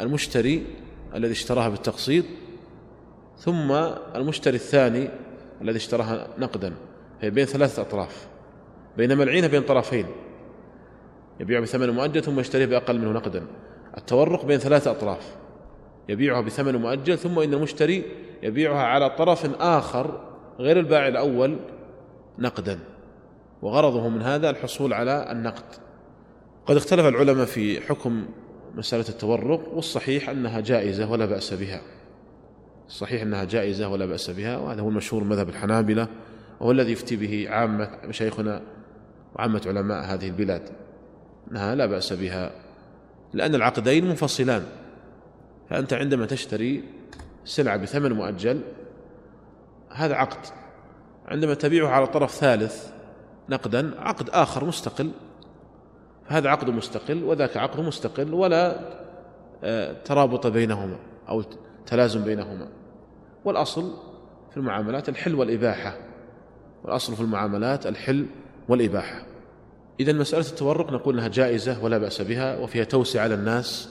المشتري الذي اشتراها بالتقسيط ثم المشتري الثاني الذي اشتراها نقدا. هي بين ثلاثة أطراف بينما العينة بين طرفين. يبيع بثمن مؤجل ثم يشتريه بأقل منه نقدا. التورق بين ثلاثة أطراف يبيعها بثمن مؤجل ثم إن المشتري يبيعها على طرف آخر غير البائع الأول نقدا. وغرضه من هذا الحصول على النقد. قد اختلف العلماء في حكم مسألة التورق والصحيح أنها جائزة ولا بأس بها. صحيح أنها جائزة ولا بأس بها وهذا هو المشهور مذهب الحنابلة وهو الذي يفتي به عامة مشايخنا وعامة علماء هذه البلاد أنها لا بأس بها لأن العقدين منفصلان. فأنت عندما تشتري سلعة بثمن مؤجل هذا عقد. عندما تبيعه على طرف ثالث نقدا عقد آخر مستقل فهذا عقد مستقل وذاك عقد مستقل ولا آه، ترابط بينهما أو تلازم بينهما. والأصل في المعاملات الحل والإباحة. والأصل في المعاملات الحل والإباحة. إذا مسألة التورق نقول أنها جائزة ولا بأس بها وفيها توسع على الناس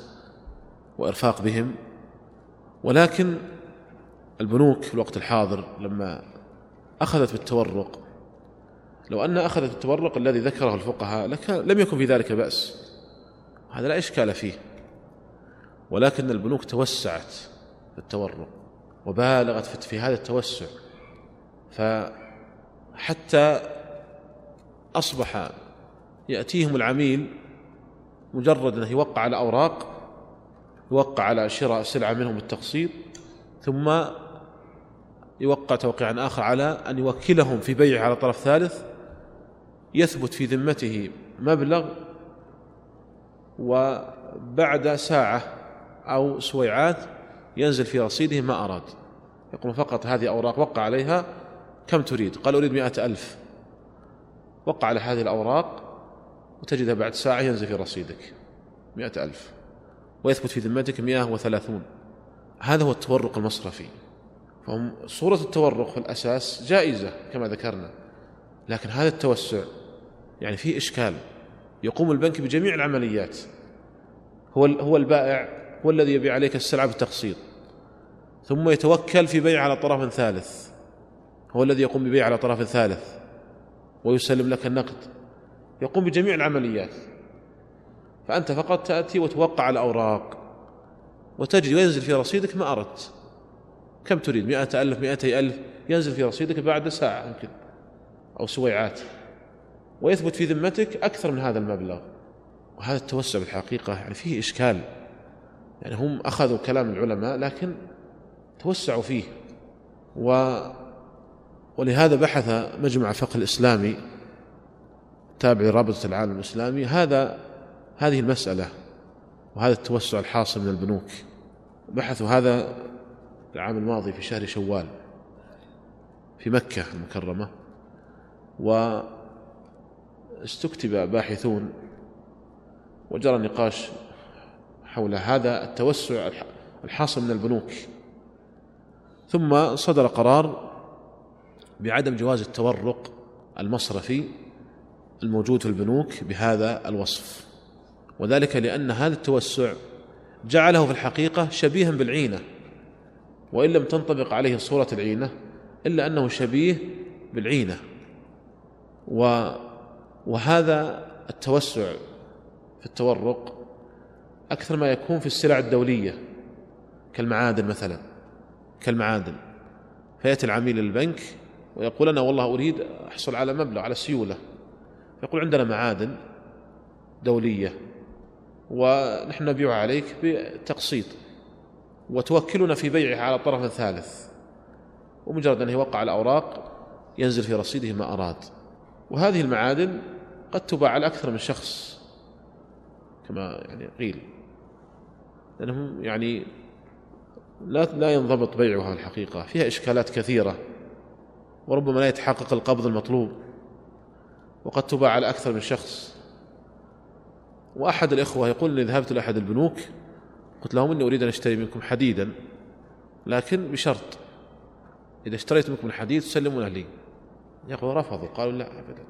وإرفاق بهم. ولكن البنوك في الوقت الحاضر لما أخذت بالتورق لو أن أخذت بالتورق الذي ذكره الفقهاء لم يكن في ذلك بأس. هذا لا إشكال فيه. ولكن البنوك توسعت في التورق وبالغت في هذا التوسع. فحتى أصبح يأتيهم العميل مجرد أنه يوقع على أوراق يوقع على شراء سلعة منهم بالتقسيط ثم يوقع توقيعا آخر على أن يوكلهم في بيعه على طرف ثالث يثبت في ذمته مبلغ وبعد ساعة أو سويعات ينزل في رصيده ما أراد. يقول فقط هذه أوراق وقع عليها كم تريد؟ قال أريد مئة ألف. وقع على هذه الأوراق وتجدها بعد ساعة ينزل في رصيدك مئة ألف. ويثبت في ذمتك مئة وثلاثون. هذا هو التورق المصرفي. فهم صورة التورق في الأساس جائزة كما ذكرنا. لكن هذا التوسع يعني فيه إشكال. يقوم البنك بجميع العمليات. هو هو البائع هو الذي يبيع عليك السلعة بالتقسيط. ثم يتوكل في بيع على طرف ثالث. هو الذي يقوم ببيع على طرف ثالث. ويسلم لك النقد. يقوم بجميع العمليات. فأنت فقط تأتي وتوقع الأوراق. وتجد وينزل في رصيدك ما أردت. كم تريد؟ مئة ألف مئتي ألف. ينزل في رصيدك بعد ساعة يمكن. أو سويعات. ويثبت في ذمتك أكثر من هذا المبلغ. وهذا التوسع بالحقيقة يعني فيه إشكال. يعني هم أخذوا كلام العلماء لكن توسعوا فيه. و ولهذا بحث مجمع الفقه الإسلامي تابع لرابطة العالم الإسلامي هذا هذه المسألة وهذا التوسع الحاصل من البنوك. بحثوا هذا العام الماضي في شهر شوال في مكة المكرمة. واستكتب باحثون وجرى النقاش حول هذا التوسع الحاصل من البنوك. ثم صدر قرار بعدم جواز التورق المصرفي الموجود في البنوك بهذا الوصف وذلك لأن هذا التوسع جعله في الحقيقة شبيها بالعينة وإن لم تنطبق عليه صورة العينة إلا أنه شبيه بالعينة. و وهذا التوسع في التورق أكثر ما يكون في السلع الدولية كالمعادن مثلا كالمعادن. فيأتي العميل للبنك ويقول أنا والله أريد أحصل على مبلغ على سيولة. يقول عندنا معادن دولية ونحن نبيعها عليك بتقسيط وتوكلنا في بيعها على طرف ثالث. ومجرد أنه يوقع الأوراق ينزل في رصيده ما أراد. وهذه المعادن قد تباع على أكثر من شخص كما يعني قيل. لأنهم يعني لا لا ينضبط بيعها الحقيقة فيها إشكالات كثيرة وربما لا يتحقق القبض المطلوب وقد تباع على أكثر من شخص. وأحد الإخوة يقول إني ذهبت لأحد البنوك قلت لهم إني أريد أن أشتري منكم حديدا لكن بشرط إذا اشتريت منكم الحديد تسلمونه لي. يقول رفضوا قالوا لا أبدا.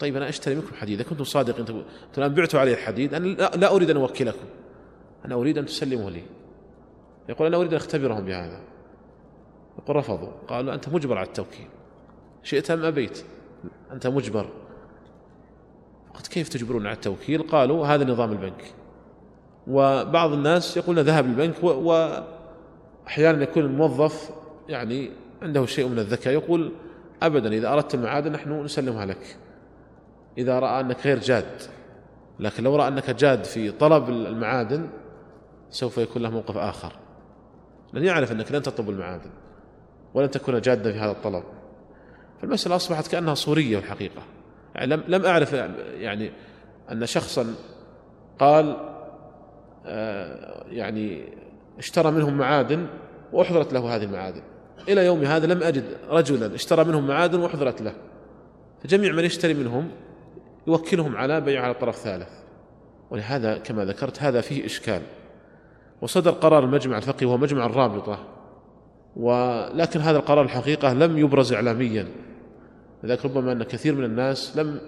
طيب أنا أشتري منكم حديد إذا كنتم صادقين أنتم الآن بعتوا علي الحديد أنا لا أريد أن أوكلكم. أنا أريد أن تسلموه لي. يقول أنا أريد أن أختبرهم بهذا. يقول رفضوا قالوا أنت مجبر على التوكيل. شئت أم أبيت؟ أنت مجبر. قلت كيف تجبرون على التوكيل؟ قالوا هذا نظام البنك. وبعض الناس يقولون ذهب البنك وأحيانا يكون الموظف يعني عنده شيء من الذكاء يقول أبدا إذا أردت المعادن نحن نسلمها لك. إذا رأى أنك غير جاد لكن لو رأى أنك جاد في طلب المعادن سوف يكون له موقف آخر. لن يعرف أنك لن تطلب المعادن ولن تكون جادا في هذا الطلب. فالمسألة أصبحت كأنها صورية الحقيقة. يعني لم لم أعرف يعني أن شخصا قال آه، يعني اشترى منهم معادن وأحضرت له هذه المعادن. إلى يوم هذا لم أجد رجلا اشترى منهم معادن وأحضرت له. فجميع من يشتري منهم يوكلهم على بيع على طرف ثالث. ولهذا كما ذكرت هذا فيه إشكال. وصدر قرار المجمع الفقهي وهو مجمع الرابطة. ولكن هذا القرار الحقيقة لم يبرز إعلاميا. لذلك ربما أن كثير من الناس لم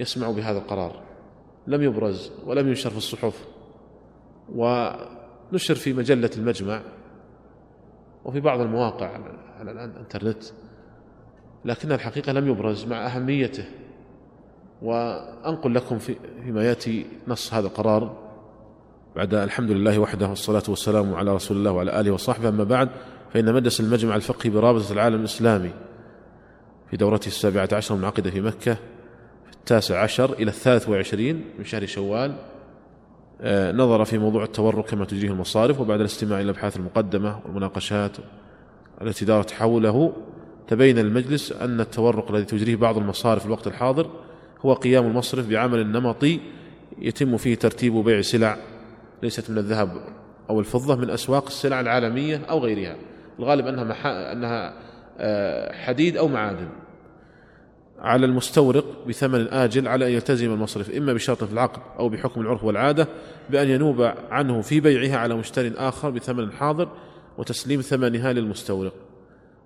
يسمعوا بهذا القرار. لم يبرز ولم ينشر في الصحف. ونشر في مجلة المجمع. وفي بعض المواقع على الإنترنت لكن الحقيقة لم يبرز مع أهميته. وأنقل لكم في فيما يأتي نص هذا القرار. بعد الحمد لله وحده والصلاة والسلام على رسول الله وعلى آله وصحبه. أما بعد فإن مجلس المجمع الفقهي برابطة العالم الإسلامي في دورته السابعة عشر المنعقدة في مكة في التاسع عشر إلى الثالث وعشرين من شهر شوال نظر في موضوع التورق كما تجريه المصارف وبعد الاستماع إلى الأبحاث المقدمة والمناقشات التي دارت حوله تبين المجلس أن التورق الذي تجريه بعض المصارف في الوقت الحاضر هو قيام المصرف بعمل نمطي يتم فيه ترتيب بيع سلع ليست من الذهب أو الفضة من أسواق السلع العالمية أو غيرها. الغالب أنها, محا... أنها آه، حديد أو معادن. على المستورق بثمن آجل على أن يلتزم المصرف إما بشرط في العقد أو بحكم العرف والعادة بأن ينوب عنه في بيعها على مشتر آخر بثمن حاضر وتسليم ثمنها للمستورق.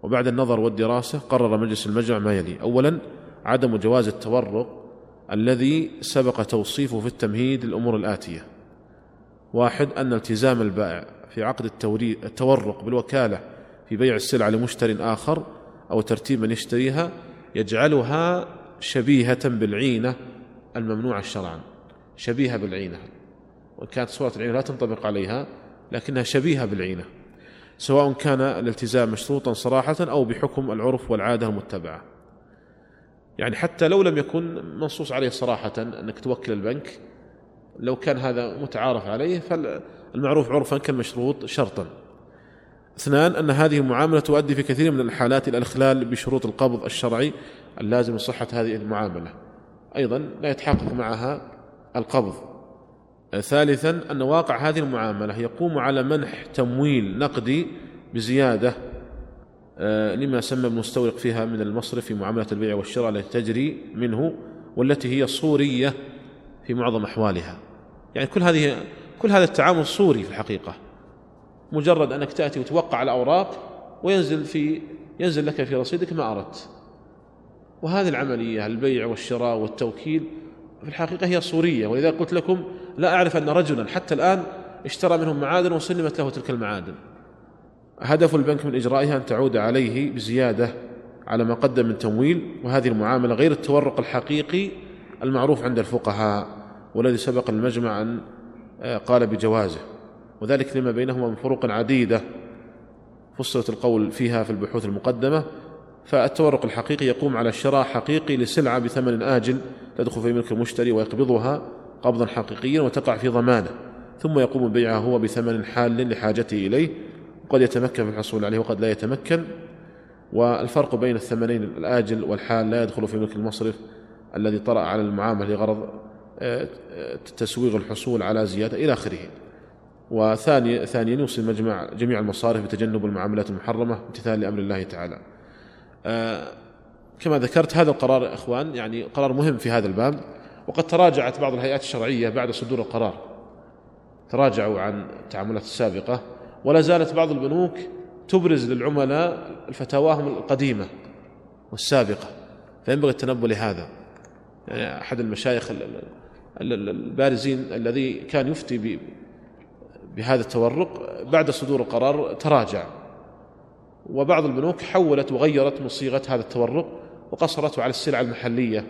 وبعد النظر والدراسة قرر مجلس المجمع ما يلي أولا عدم جواز التورق الذي سبق توصيفه في التمهيد الأمور الآتية. واحد أن التزام البائع في عقد التورق بالوكالة في بيع السلعة لمشتر آخر أو ترتيب من يشتريها يجعلها شبيهة بالعينة الممنوعة شرعا. شبيهة بالعينة. وإن كانت صورة العينة لا تنطبق عليها لكنها شبيهة بالعينة. سواء كان الالتزام مشروطا صراحة أو بحكم العرف والعادة المتبعة. يعني حتى لو لم يكن منصوص عليه صراحة أنك توكل البنك لو كان هذا متعارف عليه فالمعروف عرفا كالمشروط شرطا. اثنان أن هذه المعاملة تؤدي في كثير من الحالات إلى الإخلال بشروط القبض الشرعي اللازم لصحة هذه المعاملة. أيضا لا يتحقق معها القبض. ثالثا أن واقع هذه المعاملة يقوم على منح تمويل نقدي بزيادة آه، لما سمى المستورق فيها من المصرف في معاملة البيع والشراء التي تجري منه والتي هي صورية في معظم أحوالها. يعني كل هذه كل هذا التعامل صوري في الحقيقة. مجرد أنك تأتي وتوقع الأوراق وينزل في ينزل لك في رصيدك ما أردت. وهذه العملية البيع والشراء والتوكيل في الحقيقة هي صورية. ولذا قلت لكم لا أعرف أن رجلا حتى الآن اشترى منهم معادن وسلمت له تلك المعادن. هدف البنك من إجرائها أن تعود عليه بزيادة على ما قدم من تمويل وهذه المعاملة غير التورق الحقيقي المعروف عند الفقهاء والذي سبق المجمع أن آه، قال بجوازه. وذلك لما بينهما من فروق عديدة. فصلت القول فيها في البحوث المقدمة فالتورق الحقيقي يقوم على شراء حقيقي لسلعة بثمن آجل تدخل في ملك المشتري ويقبضها قبضا حقيقيا وتقع في ضمانة ثم يقوم بيعها هو بثمن حال لحاجته إليه وقد يتمكن في الحصول عليه وقد لا يتمكن. والفرق بين الثمنين الآجل والحال لا يدخل في ملك المصرف الذي طرأ على المعاملة لغرض آه، تسويغ الحصول على زيادة إلى آخره. وثاني ثانيا يوصي المجمع جميع المصارف بتجنب المعاملات المحرمة امتثال لأمر الله تعالى. آه، كما ذكرت هذا القرار يا إخوان يعني قرار مهم في هذا الباب وقد تراجعت بعض الهيئات الشرعية بعد صدور القرار. تراجعوا عن التعاملات السابقة ولا زالت بعض البنوك تبرز للعملاء فتاواهم القديمة والسابقة فينبغي التنبؤ لهذا. يعني أحد المشايخ البارزين الذي كان يفتي بهذا التورق بعد صدور القرار تراجع. وبعض البنوك حولت وغيرت من صيغه هذا التورق وقصرته على السلع المحلية.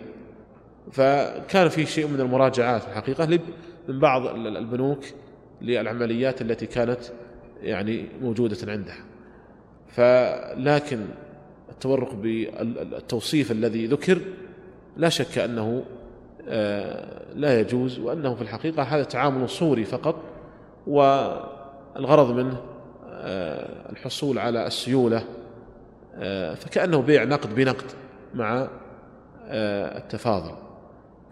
فكان في شيء من المراجعات الحقيقة من بعض البنوك للعمليات التي كانت يعني موجودة عندها. فلكن التورق بالتوصيف الذي ذكر لا شك أنه آه، لا يجوز وأنه في الحقيقة هذا تعامل صوري فقط والغرض منه آه، الحصول على السيولة آه، فكأنه بيع نقد بنقد مع آه، التفاضل.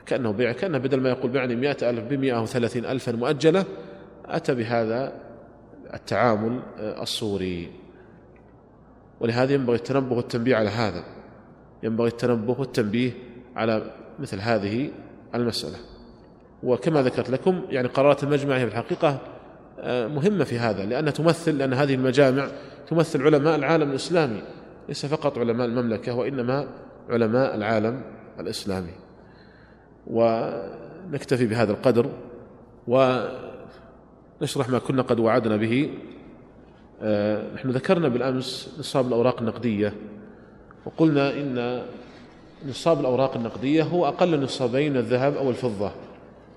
كأنه بيع كأنه بدل ما يقول بعني مئة ألف بمئة وثلاثين ألفا مؤجلة أتى بهذا التعامل الصوري. ولهذا ينبغي التنبه والتنبيه على هذا. ينبغي التنبه والتنبيه على مثل هذه المسألة. وكما ذكرت لكم يعني قرارات المجمع هي في الحقيقة مهمة في هذا لأنها تمثل لأن هذه المجامع تمثل علماء العالم الإسلامي ليس فقط علماء المملكة وإنما علماء العالم الإسلامي. ونكتفي بهذا القدر ونشرح ما كنا قد وعدنا به. آه، نحن ذكرنا بالأمس نصاب الأوراق النقدية وقلنا إن نصاب الأوراق النقدية هو أقل نصابين الذهب أو الفضة.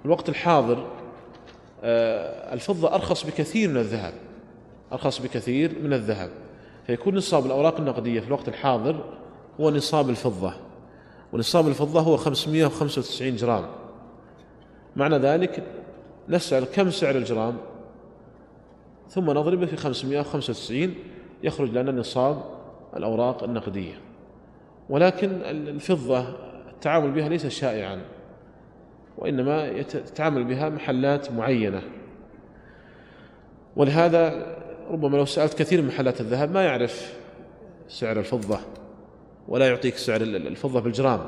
الوقت الحاضر آه، الفضة أرخص بكثير من الذهب. أرخص بكثير من الذهب. فيكون نصاب الأوراق النقدية في الوقت الحاضر هو نصاب الفضة. ونصاب الفضة هو 595 جرام. معنى ذلك نسأل كم سعر الجرام؟ ثم نضربه في 595 يخرج لنا نصاب الأوراق النقدية. ولكن الفضة التعامل بها ليس شائعا. وإنما يتعامل بها محلات معينة. ولهذا ربما لو سألت كثير من محلات الذهب ما يعرف سعر الفضة ولا يعطيك سعر الفضة بالجرام.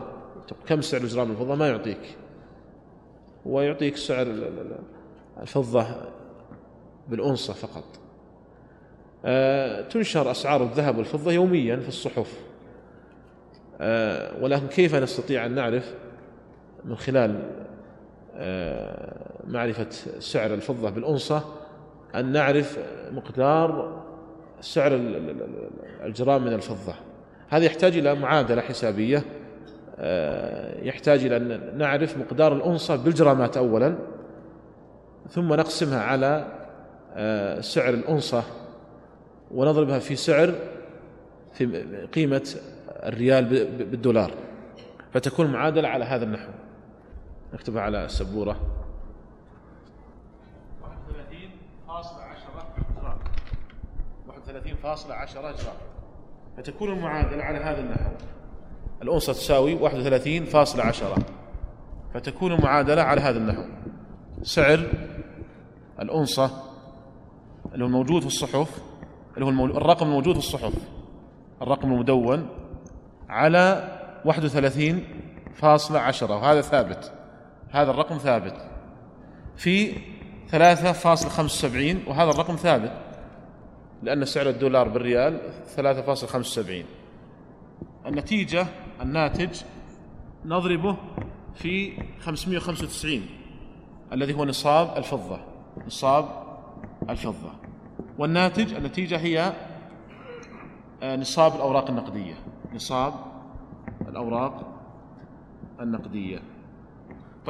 كم سعر الجرام الفضة؟ ما يعطيك. ويعطيك سعر الفضة بالأنصة فقط. آه، تنشر أسعار الذهب والفضة يوميا في الصحف. آه، ولكن كيف نستطيع أن نعرف من خلال معرفة سعر الفضة بالأنصة أن نعرف مقدار سعر الجرام من الفضة. هذا يحتاج إلى معادلة حسابية. آه، يحتاج إلى أن نعرف مقدار الأنصة بالجرامات أولا ثم نقسمها على آه، سعر الأنصة ونضربها في سعر في قيمة الريال بالدولار. فتكون المعادلة على هذا النحو. نكتبها على السبورة 31.10 جرام فتكون المعادلة على هذا النحو الأنصة تساوي 31.10 فتكون المعادلة على هذا النحو سعر الأنصة اللي هو الموجود في الصحف اللي هو الرقم الموجود في الصحف. الرقم المدون على 31.10 وهذا ثابت. هذا الرقم ثابت. في 3.75 وهذا الرقم ثابت. لأن سعر الدولار بالريال 3.75 النتيجة الناتج نضربه في 595 الذي هو نصاب الفضة. نصاب الفضة. والناتج النتيجة هي آه، نصاب الأوراق النقدية. نصاب الأوراق النقدية.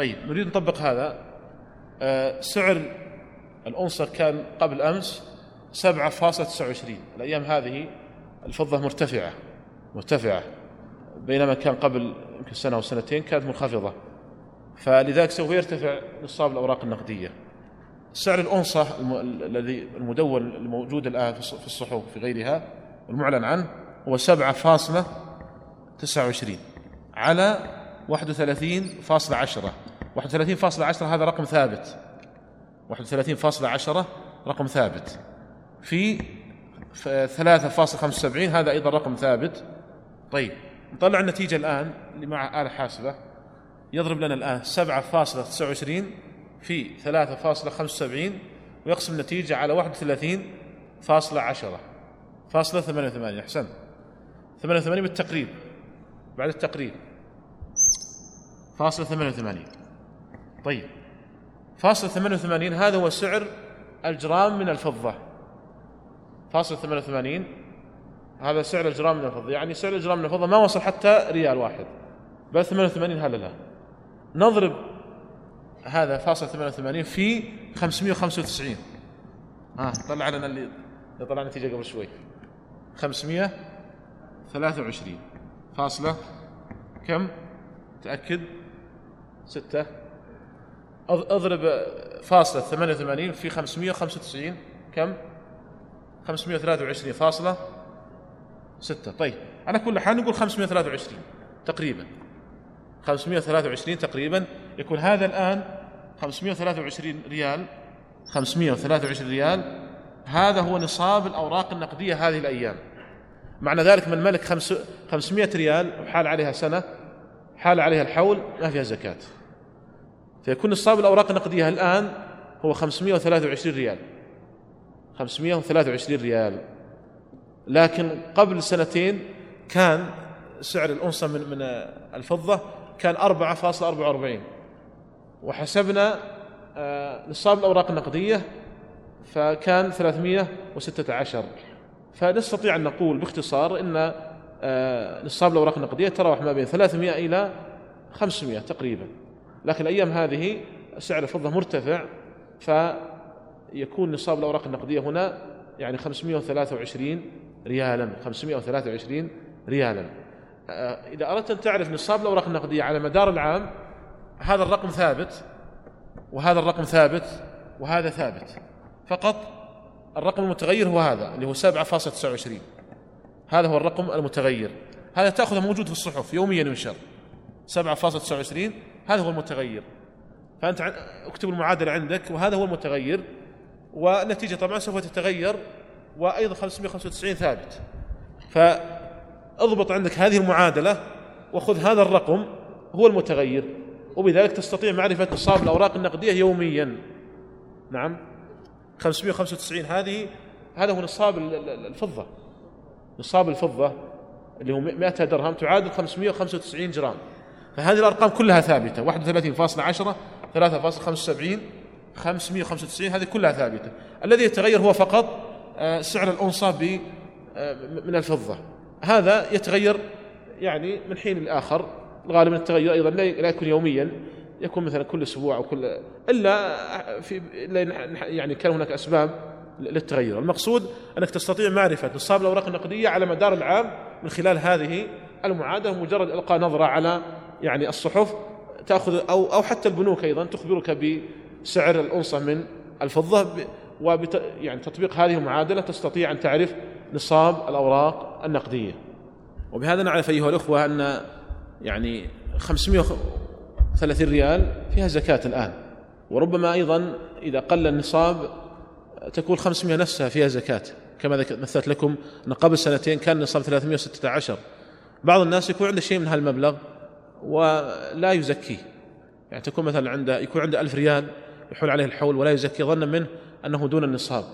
طيب نريد نطبق هذا. آه، سعر الأنصة كان قبل أمس 7.29 الأيام هذه الفضة مرتفعة مرتفعة بينما كان قبل يمكن سنة أو سنتين كانت منخفضة. فلذلك سوف يرتفع نصاب الأوراق النقدية. سعر الأنصة الذي المدون الموجود الآن في الصحف في غيرها والمعلن عنه هو 7.29 على 31.10 31.10 هذا رقم ثابت. 31.10 رقم ثابت. في 3.75 هذا أيضا رقم ثابت. طيب نطلع النتيجة الآن اللي مع آلة حاسبة. يضرب لنا الآن 7.29 في 3.75 ويقسم النتيجة على 31.10 فاصلة 88 أحسن. 88 بالتقريب بعد التقريب. فاصلة 88 طيب. فاصلة 88 هذا هو سعر الجرام من الفضة. فاصل 88 هذا سعر الجرام من الفضة. يعني سعر الجرام من الفضة ما وصل حتى ريال واحد. بل 88 هذا لا نضرب هذا فاصل 88 في 595 ها طلع لنا اللي طلع نتيجة قبل شوي. 523 فاصلة كم؟ تأكد؟ ستة. أضرب فاصلة 88 في 595 كم؟ 523 فاصلة ستة. طيب على كل حال نقول 523 تقريبا. 523 تقريبا. يكون هذا الآن 523 ريال. 523 ريال. هذا هو نصاب الأوراق النقدية هذه الأيام. معنى ذلك من ملك 500 ريال وحال عليها سنة حال عليها الحول ما فيها زكاة. فيكون نصاب الأوراق النقدية الآن هو 523 ريال. 523 ريال. لكن قبل سنتين كان سعر الأنصة من من الفضة كان 4.44 وحسبنا آه، نصاب الأوراق النقدية فكان 316 فنستطيع أن نقول باختصار أن آه، نصاب الأوراق النقدية تراوح ما بين 300 إلى 500 تقريبا. لكن الأيام هذه سعر الفضة مرتفع ف يكون نصاب الأوراق النقدية هنا يعني 523 ريالا 523 ريالا. آه، إذا أردت أن تعرف نصاب الأوراق النقدية على مدار العام هذا الرقم ثابت وهذا الرقم ثابت وهذا ثابت. فقط الرقم المتغير هو هذا اللي هو 7.29 هذا هو الرقم المتغير. هذا تأخذه موجود في الصحف يوميا ينشر. 7.29 هذا هو المتغير. فأنت اكتب المعادلة عندك وهذا هو المتغير والنتيجة طبعا سوف تتغير وأيضا 595 ثابت. فاضبط عندك هذه المعادلة وخذ هذا الرقم هو المتغير. وبذلك تستطيع معرفة نصاب الأوراق النقدية يوميا. نعم. 595 هذه هذا هو نصاب الفضة. نصاب الفضة اللي هو 100 درهم تعادل 595 جرام. فهذه الأرقام كلها ثابتة. 31.10 3.75 595 هذه كلها ثابتة. الذي يتغير هو فقط آه، سعر الأنصة آه، من الفضة. هذا يتغير يعني من حين لآخر. الغالب أن التغير أيضا لا يكون يوميا يكون مثلا كل أسبوع أو كل إلا في يعني كان هناك أسباب للتغير. المقصود أنك تستطيع معرفة نصاب الأوراق النقدية على مدار العام من خلال هذه المعادلة مجرد إلقاء نظرة على يعني الصحف تأخذ أو أو حتى البنوك أيضا تخبرك بسعر الأنصة من الفضة وبت يعني تطبيق هذه المعادلة تستطيع أن تعرف نصاب الأوراق النقدية. وبهذا نعرف أيها الأخوة أن يعني 530 ريال فيها زكاة الآن. وربما أيضا إذا قل النصاب تكون 500 نفسها فيها زكاة. كما مثلت لكم أن قبل سنتين كان النصاب 316 بعض الناس يكون عنده شيء من هالمبلغ. ولا يزكيه يعني تكون مثلا عنده يكون عنده ألف ريال يحول عليه الحول ولا يزكي ظنا منه أنه دون النصاب.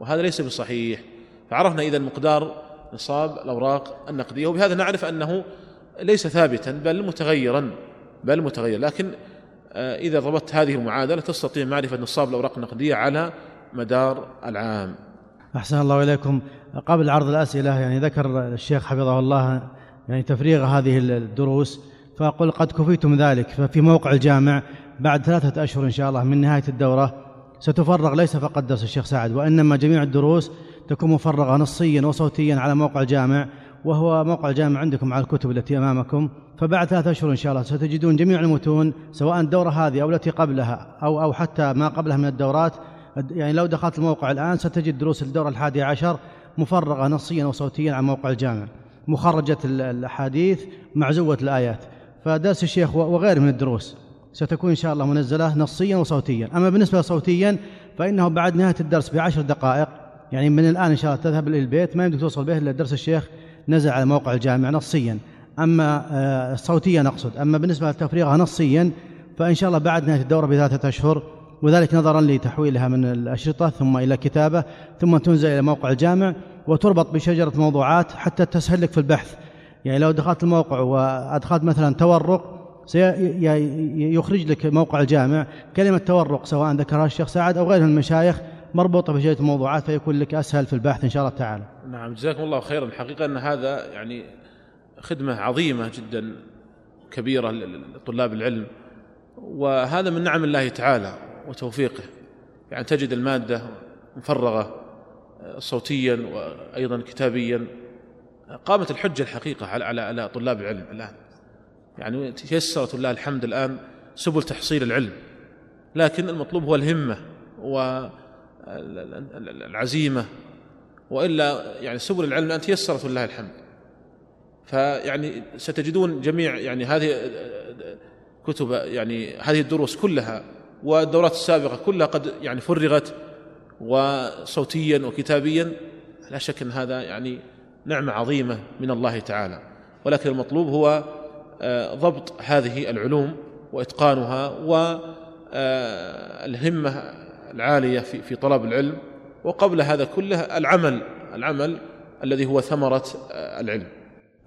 وهذا ليس بصحيح. فعرفنا إذا مقدار نصاب الأوراق النقدية وبهذا نعرف أنه ليس ثابتا بل متغيرا بل متغير. لكن آه، إذا ضبطت هذه المعادلة تستطيع معرفة نصاب الأوراق النقدية على مدار العام.
أحسن الله إليكم. قبل عرض الأسئلة يعني ذكر الشيخ حفظه الله يعني تفريغ هذه الدروس فأقول قد كفيتم ذلك ففي موقع الجامع بعد ثلاثة أشهر إن شاء الله من نهاية الدورة ستفرغ ليس فقط درس الشيخ سعد وإنما جميع الدروس تكون مفرغة نصيا وصوتيا على موقع الجامع وهو موقع الجامع عندكم على الكتب التي أمامكم. فبعد ثلاثة أشهر إن شاء الله ستجدون جميع المتون سواء الدورة هذه أو التي قبلها أو أو حتى ما قبلها من الدورات. يعني لو دخلت الموقع الآن ستجد دروس الدورة الحادية عشر مفرغة نصيا وصوتيا على موقع الجامع. مخرجة الأحاديث معزوة الآيات. فدرس الشيخ وغيره من الدروس. ستكون إن شاء الله منزلة نصيا وصوتيا. أما بالنسبة صوتيا فإنه بعد نهاية الدرس بعشر دقائق. يعني من الآن إن شاء الله تذهب إلى البيت. ما يمدك توصل به إلا درس الشيخ نزل على موقع الجامع نصيا. أما آه، صوتيا أقصد. أما بالنسبة لتفريغها نصيا فإن شاء الله بعد نهاية الدورة بثلاثة أشهر وذلك نظرا لتحويلها من الأشرطة ثم إلى كتابة ثم تنزل إلى موقع الجامع وتربط بشجرة موضوعات حتى تسهل لك في البحث. يعني لو دخلت الموقع وأدخلت مثلا تورق سيخرج لك موقع الجامع كلمة تورق سواء ذكرها الشيخ سعد أو غيره من المشايخ مربوطة بشجرة الموضوعات فيكون لك أسهل في البحث إن شاء الله تعالى.
نعم جزاكم الله خيرا. الحقيقة أن هذا يعني خدمة عظيمة جدا كبيرة لطلاب العلم وهذا من نعم الله تعالى وتوفيقه. يعني تجد المادة مفرغة صوتيا وأيضا كتابيا. قامت الحجة الحقيقة على على طلاب العلم. الآن يعني تيسرت الله الحمد الآن سبل تحصيل العلم. لكن المطلوب هو الهمة والعزيمة وإلا يعني سبل العلم الآن تيسرت الله الحمد. فيعني ستجدون جميع يعني هذه كتب يعني هذه الدروس كلها والدورات السابقة كلها قد يعني فرغت وصوتيا وكتابيا. لا شك أن هذا يعني نعمة عظيمة من الله تعالى. ولكن المطلوب هو آه، ضبط هذه العلوم وإتقانها والهمة آه، العالية في طلب العلم. وقبل هذا كله العمل العمل الذي هو ثمرة آه، العلم.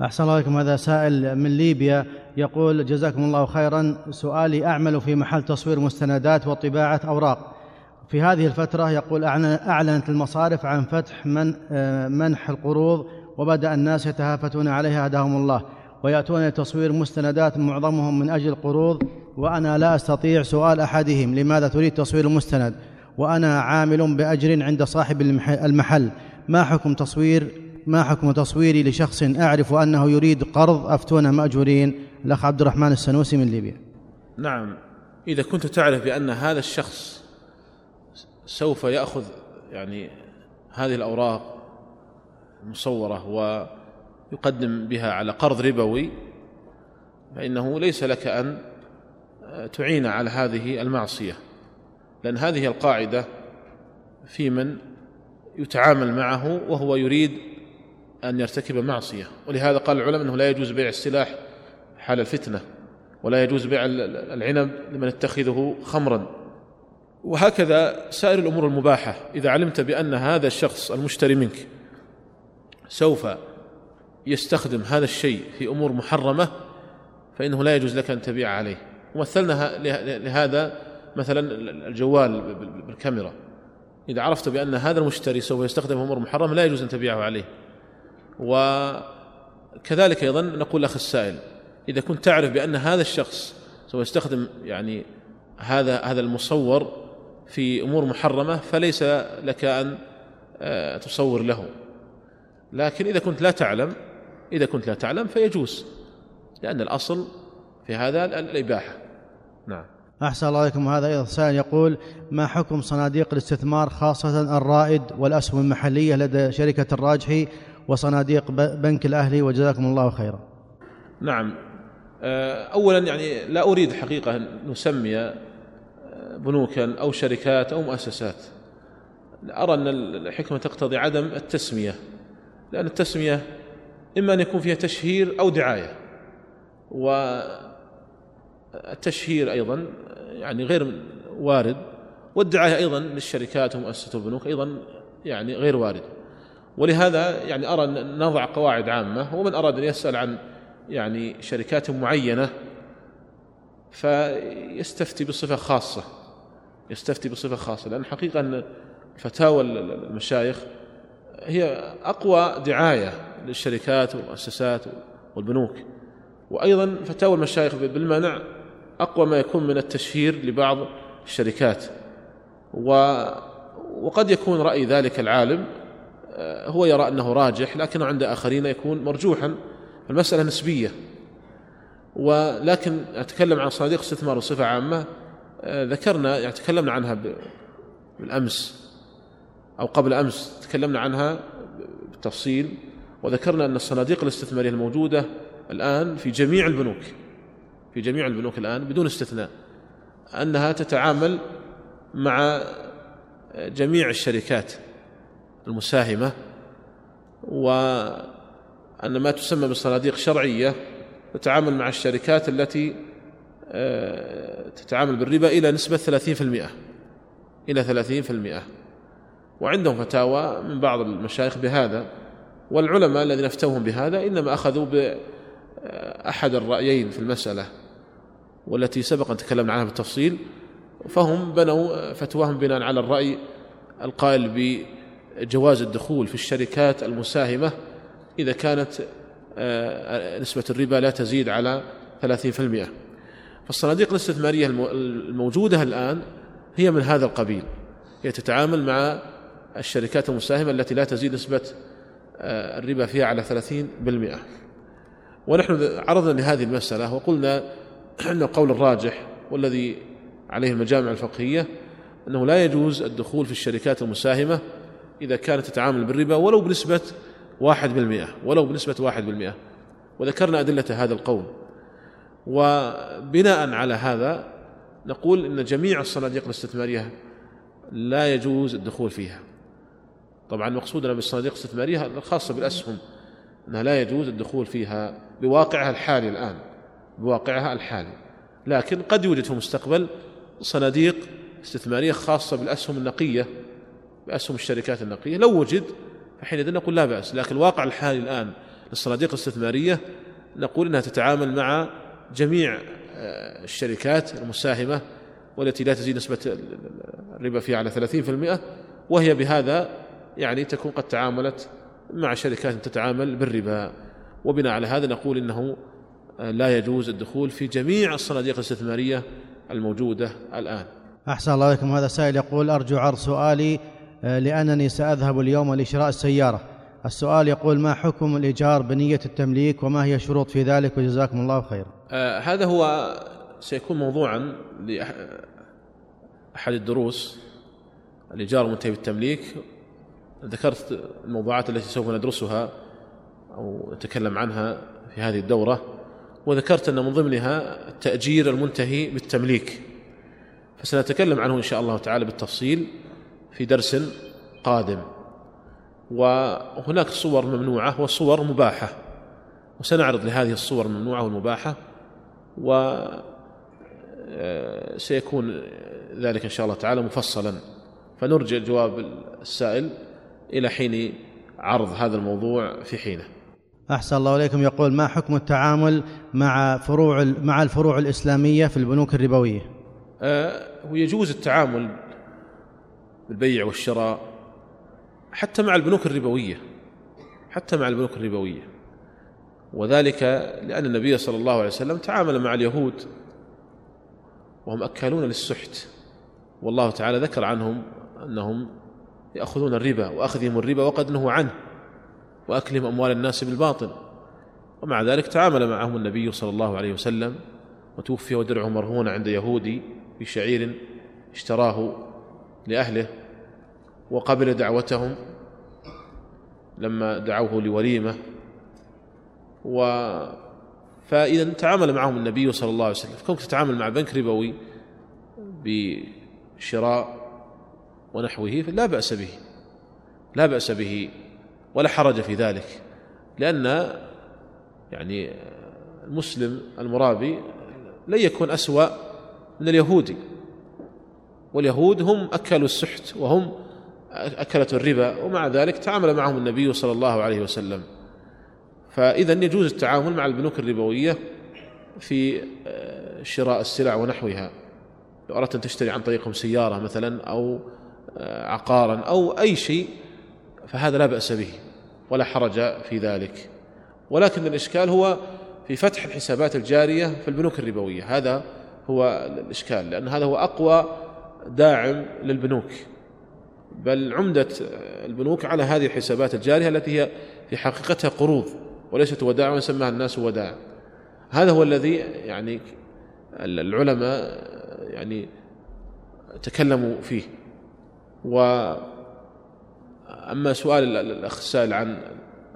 أحسن الله عليكم هذا سائل من ليبيا يقول جزاكم الله خيرا. سؤالي أعمل في محل تصوير مستندات وطباعة أوراق. في هذه الفترة يقول أعلنت المصارف عن فتح من منح القروض وبدأ الناس يتهافتون عليها هداهم الله ويأتون لتصوير مستندات معظمهم من أجل القروض وأنا لا أستطيع سؤال أحدهم لماذا تريد تصوير المستند وأنا عامل بأجر عند صاحب المحل. ما حكم تصوير؟ ما حكم تصويري لشخص أعرف أنه يريد قرض أفتونا مأجورين؟ الأخ عبد الرحمن السنوسي من ليبيا.
نعم. إذا كنت تعرف بأن هذا الشخص سوف يأخذ يعني هذه الأوراق المصورة ويقدم بها على قرض ربوي فإنه ليس لك أن تعين على هذه المعصية لأن هذه القاعدة في من يتعامل معه وهو يريد أن يرتكب معصية. ولهذا قال العلماء أنه لا يجوز بيع السلاح حال الفتنة ولا يجوز بيع العنب لمن اتخذه خمرا. وهكذا سائر الأمور المباحة إذا علمت بأن هذا الشخص المشتري منك سوف يستخدم هذا الشيء في أمور محرمة فإنه لا يجوز لك أن تبيع عليه. ومثلنا لهذا مثلا الجوال بالكاميرا. إذا عرفت بأن هذا المشتري سوف يستخدم أمور محرمة لا يجوز أن تبيعه عليه. وكذلك أيضا نقول الاخ السائل إذا كنت تعرف بأن هذا الشخص سوف يستخدم يعني هذا هذا المصور في أمور محرمة فليس لك أن آه، تصور له. لكن إذا كنت لا تعلم إذا كنت لا تعلم فيجوز لأن الأصل في هذا الإباحة. نعم.
أحسن الله عليكم. هذا أيضا سائل يقول ما حكم صناديق الاستثمار خاصة الرائد والأسهم المحلية لدى شركة الراجحي وصناديق بنك الأهلي؟ وجزاكم الله خيرا.
نعم. آه، أولا يعني لا أريد حقيقة أن نسمي آه، بنوكا أو شركات أو مؤسسات. أرى أن الحكمة تقتضي عدم التسمية. لأن التسمية إما أن يكون فيها تشهير أو دعاية والتشهير أيضا يعني غير وارد والدعاية أيضا للشركات ومؤسسات البنوك أيضا يعني غير وارد. ولهذا يعني أرى أن نضع قواعد عامة ومن أراد أن يسأل عن يعني شركات معينة فيستفتي بصفة خاصة يستفتي بصفة خاصة لأن حقيقة أن فتاوى المشايخ هي أقوى دعاية للشركات والمؤسسات والبنوك. وأيضا فتاوى المشايخ بالمنع أقوى ما يكون من التشهير لبعض الشركات. و وقد يكون رأي ذلك العالم آه، هو يرى أنه راجح لكنه عند آخرين يكون مرجوحا المسألة نسبية ولكن أتكلم عن صناديق استثمار بصفة عامة آه، ذكرنا يعني تكلمنا عنها بالأمس. أو قبل أمس تكلمنا عنها بالتفصيل وذكرنا أن الصناديق الاستثمارية الموجودة الآن في جميع البنوك في جميع البنوك الآن بدون استثناء أنها تتعامل مع جميع الشركات المساهمة وأن ما تسمى بالصناديق شرعية تتعامل مع الشركات التي آه، تتعامل بالربا إلى نسبة 30% إلى 30% وعندهم فتاوى من بعض المشايخ بهذا والعلماء الذين افتوهم بهذا إنما أخذوا بأحد الرأيين في المسألة والتي سبق أن تكلمنا عنها بالتفصيل فهم بنوا فتواهم بناء على الرأي القائل بجواز الدخول في الشركات المساهمة إذا كانت آه، نسبة الربا لا تزيد على 30% فالصناديق الاستثمارية الموجودة الآن هي من هذا القبيل هي تتعامل مع الشركات المساهمة التي لا تزيد نسبة آه، الربا فيها على 30% ونحن عرضنا لهذه المسألة وقلنا أن القول الراجح والذي عليه المجامع الفقهية أنه لا يجوز الدخول في الشركات المساهمة إذا كانت تتعامل بالربا ولو بنسبة واحد بالمئة ولو بنسبة واحد بالمئة. وذكرنا أدلة هذا القول. وبناء على هذا نقول أن جميع الصناديق الاستثمارية لا يجوز الدخول فيها. طبعا مقصودنا بالصناديق الاستثمارية الخاصة بالأسهم أنها لا يجوز الدخول فيها بواقعها الحالي الآن بواقعها الحالي. لكن قد يوجد في المستقبل صناديق استثمارية خاصة بالأسهم النقية بأسهم الشركات النقية. لو وجد فحينئذ نقول لا بأس. لكن الواقع الحالي الآن للصناديق الاستثمارية نقول أنها تتعامل مع جميع آه، الشركات المساهمة والتي لا تزيد نسبة الربا فيها على 30% وهي بهذا يعني تكون قد تعاملت مع شركات تتعامل بالربا وبناء على هذا نقول إنه لا يجوز الدخول في جميع الصناديق الاستثمارية الموجودة الآن.
أحسن الله عليكم هذا سائل يقول أرجو عرض سؤالي آه، لأنني سأذهب اليوم لشراء السيارة. السؤال يقول ما حكم الإيجار بنية التمليك وما هي الشروط في ذلك وجزاكم الله خيرا.
آه هذا هو سيكون موضوعا لأحد الدروس الإيجار المنتهي بالتمليك ذكرت الموضوعات التي سوف ندرسها أو نتكلم عنها في هذه الدورة وذكرت أن من ضمنها التاجير المنتهي بالتمليك. فسنتكلم عنه إن شاء الله تعالى بالتفصيل في درس قادم. وهناك صور ممنوعة وصور مباحة. وسنعرض لهذه الصور الممنوعة والمباحة و سيكون ذلك إن شاء الله تعالى مفصلا. فنرجع جواب السائل. إلى حين عرض هذا الموضوع في حينه.
أحسن الله إليكم. يقول ما حكم التعامل مع فروع مع الفروع الإسلامية في البنوك الربوية؟
آه ويجوز التعامل بالبيع والشراء حتى مع البنوك الربوية حتى مع البنوك الربوية. وذلك لأن النبي صلى الله عليه وسلم تعامل مع اليهود وهم أكالون للسحت. والله تعالى ذكر عنهم أنهم يأخذون الربا وأخذهم الربا وقد نهوا عنه وأكلهم أموال الناس بالباطل. ومع ذلك تعامل معهم النبي صلى الله عليه وسلم وتوفي ودرعه مرهون عند يهودي بشعير اشتراه لأهله وقبل دعوتهم لما دعوه لوليمة. و فإذا تعامل معهم النبي صلى الله عليه وسلم. كونك تتعامل مع بنك ربوي بشراء ونحوه لا بأس به لا بأس به ولا حرج في ذلك لأن يعني المسلم المرابي لن يكون أسوأ من اليهودي واليهود هم أكلوا السحت وهم أكلة الربا ومع ذلك تعامل معهم النبي صلى الله عليه وسلم. فإذا يجوز التعامل مع البنوك الربوية في آه، شراء السلع ونحوها. لو أردت أن تشتري عن طريقهم سيارة مثلا أو عقارا أو أي شيء فهذا لا بأس به ولا حرج في ذلك. ولكن الإشكال هو في فتح الحسابات الجارية في البنوك الربوية. هذا هو الإشكال لأن هذا هو أقوى داعم للبنوك. بل عمدة البنوك على هذه الحسابات الجارية التي هي في حقيقتها قروض وليست ودائع ويسمىها الناس ودائع هذا هو الذي يعني العلماء يعني تكلموا فيه. و أما سؤال الأخ السائل عن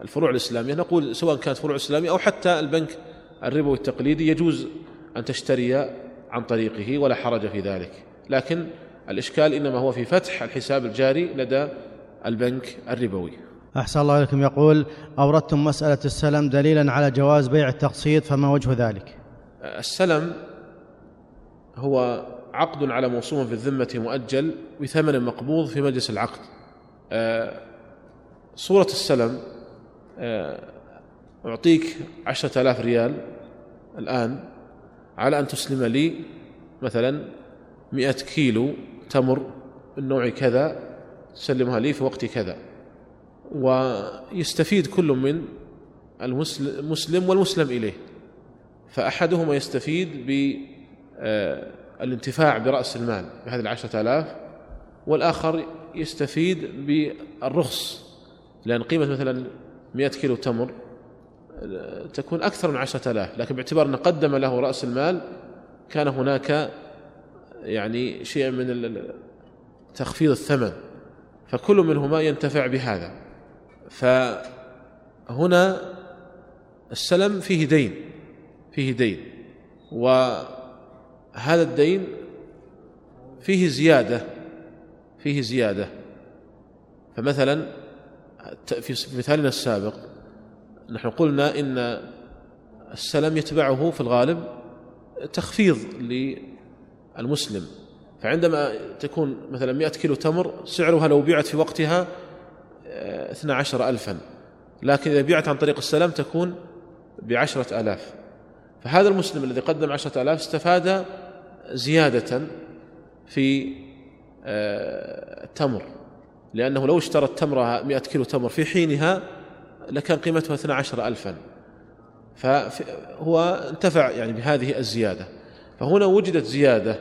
الفروع الإسلامية نقول سواء كانت فروع إسلامية أو حتى البنك الربوي التقليدي يجوز أن تشتري عن طريقه ولا حرج في ذلك. لكن الإشكال إنما هو في فتح الحساب الجاري لدى البنك الربوي.
أحسن الله إليكم. يقول أوردتم مسألة السلم دليلا على جواز بيع التقسيط فما وجه ذلك؟
السلم هو عقد على موصوم في الذمة مؤجل بثمن مقبوض في مجلس العقد. آه، صورة السلم آه، أعطيك عشرة آلاف ريال الآن على أن تسلم لي مثلا مئة كيلو تمر من نوع كذا تسلمها لي في وقت كذا. ويستفيد كل من المسلم والمسلم إليه. فأحدهما يستفيد بالانتفاع برأس المال بهذه العشرة آلاف والآخر يستفيد بالرخص لأن قيمة مثلا مئة كيلو تمر تكون أكثر من عشرة آلاف لكن باعتبار أنه قدم له رأس المال كان هناك يعني شيء من تخفيض الثمن فكل منهما ينتفع بهذا. فهنا السلم فيه دين فيه دين وهذا الدين فيه زيادة فيه زيادة. فمثلا في مثالنا السابق نحن قلنا إن السلم يتبعه في الغالب تخفيض للمسلم. فعندما تكون مثلا مئة كيلو تمر سعرها لو بيعت في وقتها اثنا عشر ألفا. لكن إذا بيعت عن طريق السلام تكون بعشرة آلاف. فهذا المسلم الذي قدم عشرة آلاف استفاد زيادة في آه، التمر لأنه لو اشترى التمر مئة كيلو تمر في حينها لكان قيمتها اثنا عشر ألفا. فهو انتفع يعني بهذه الزيادة. فهنا وجدت زيادة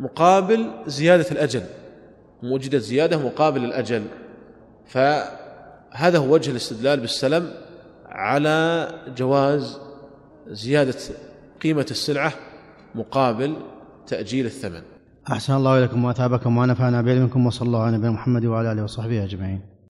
مقابل زيادة الأجل. وجدت زيادة مقابل الأجل. فهذا هو وجه الاستدلال بالسلم على جواز زيادة قيمة السلعة مقابل تأجيل الثمن.
أحسن الله إليكم وأثابكم ونفعنا بعلمكم وصلى الله على نبينا محمد وعلى آله وصحبه أجمعين.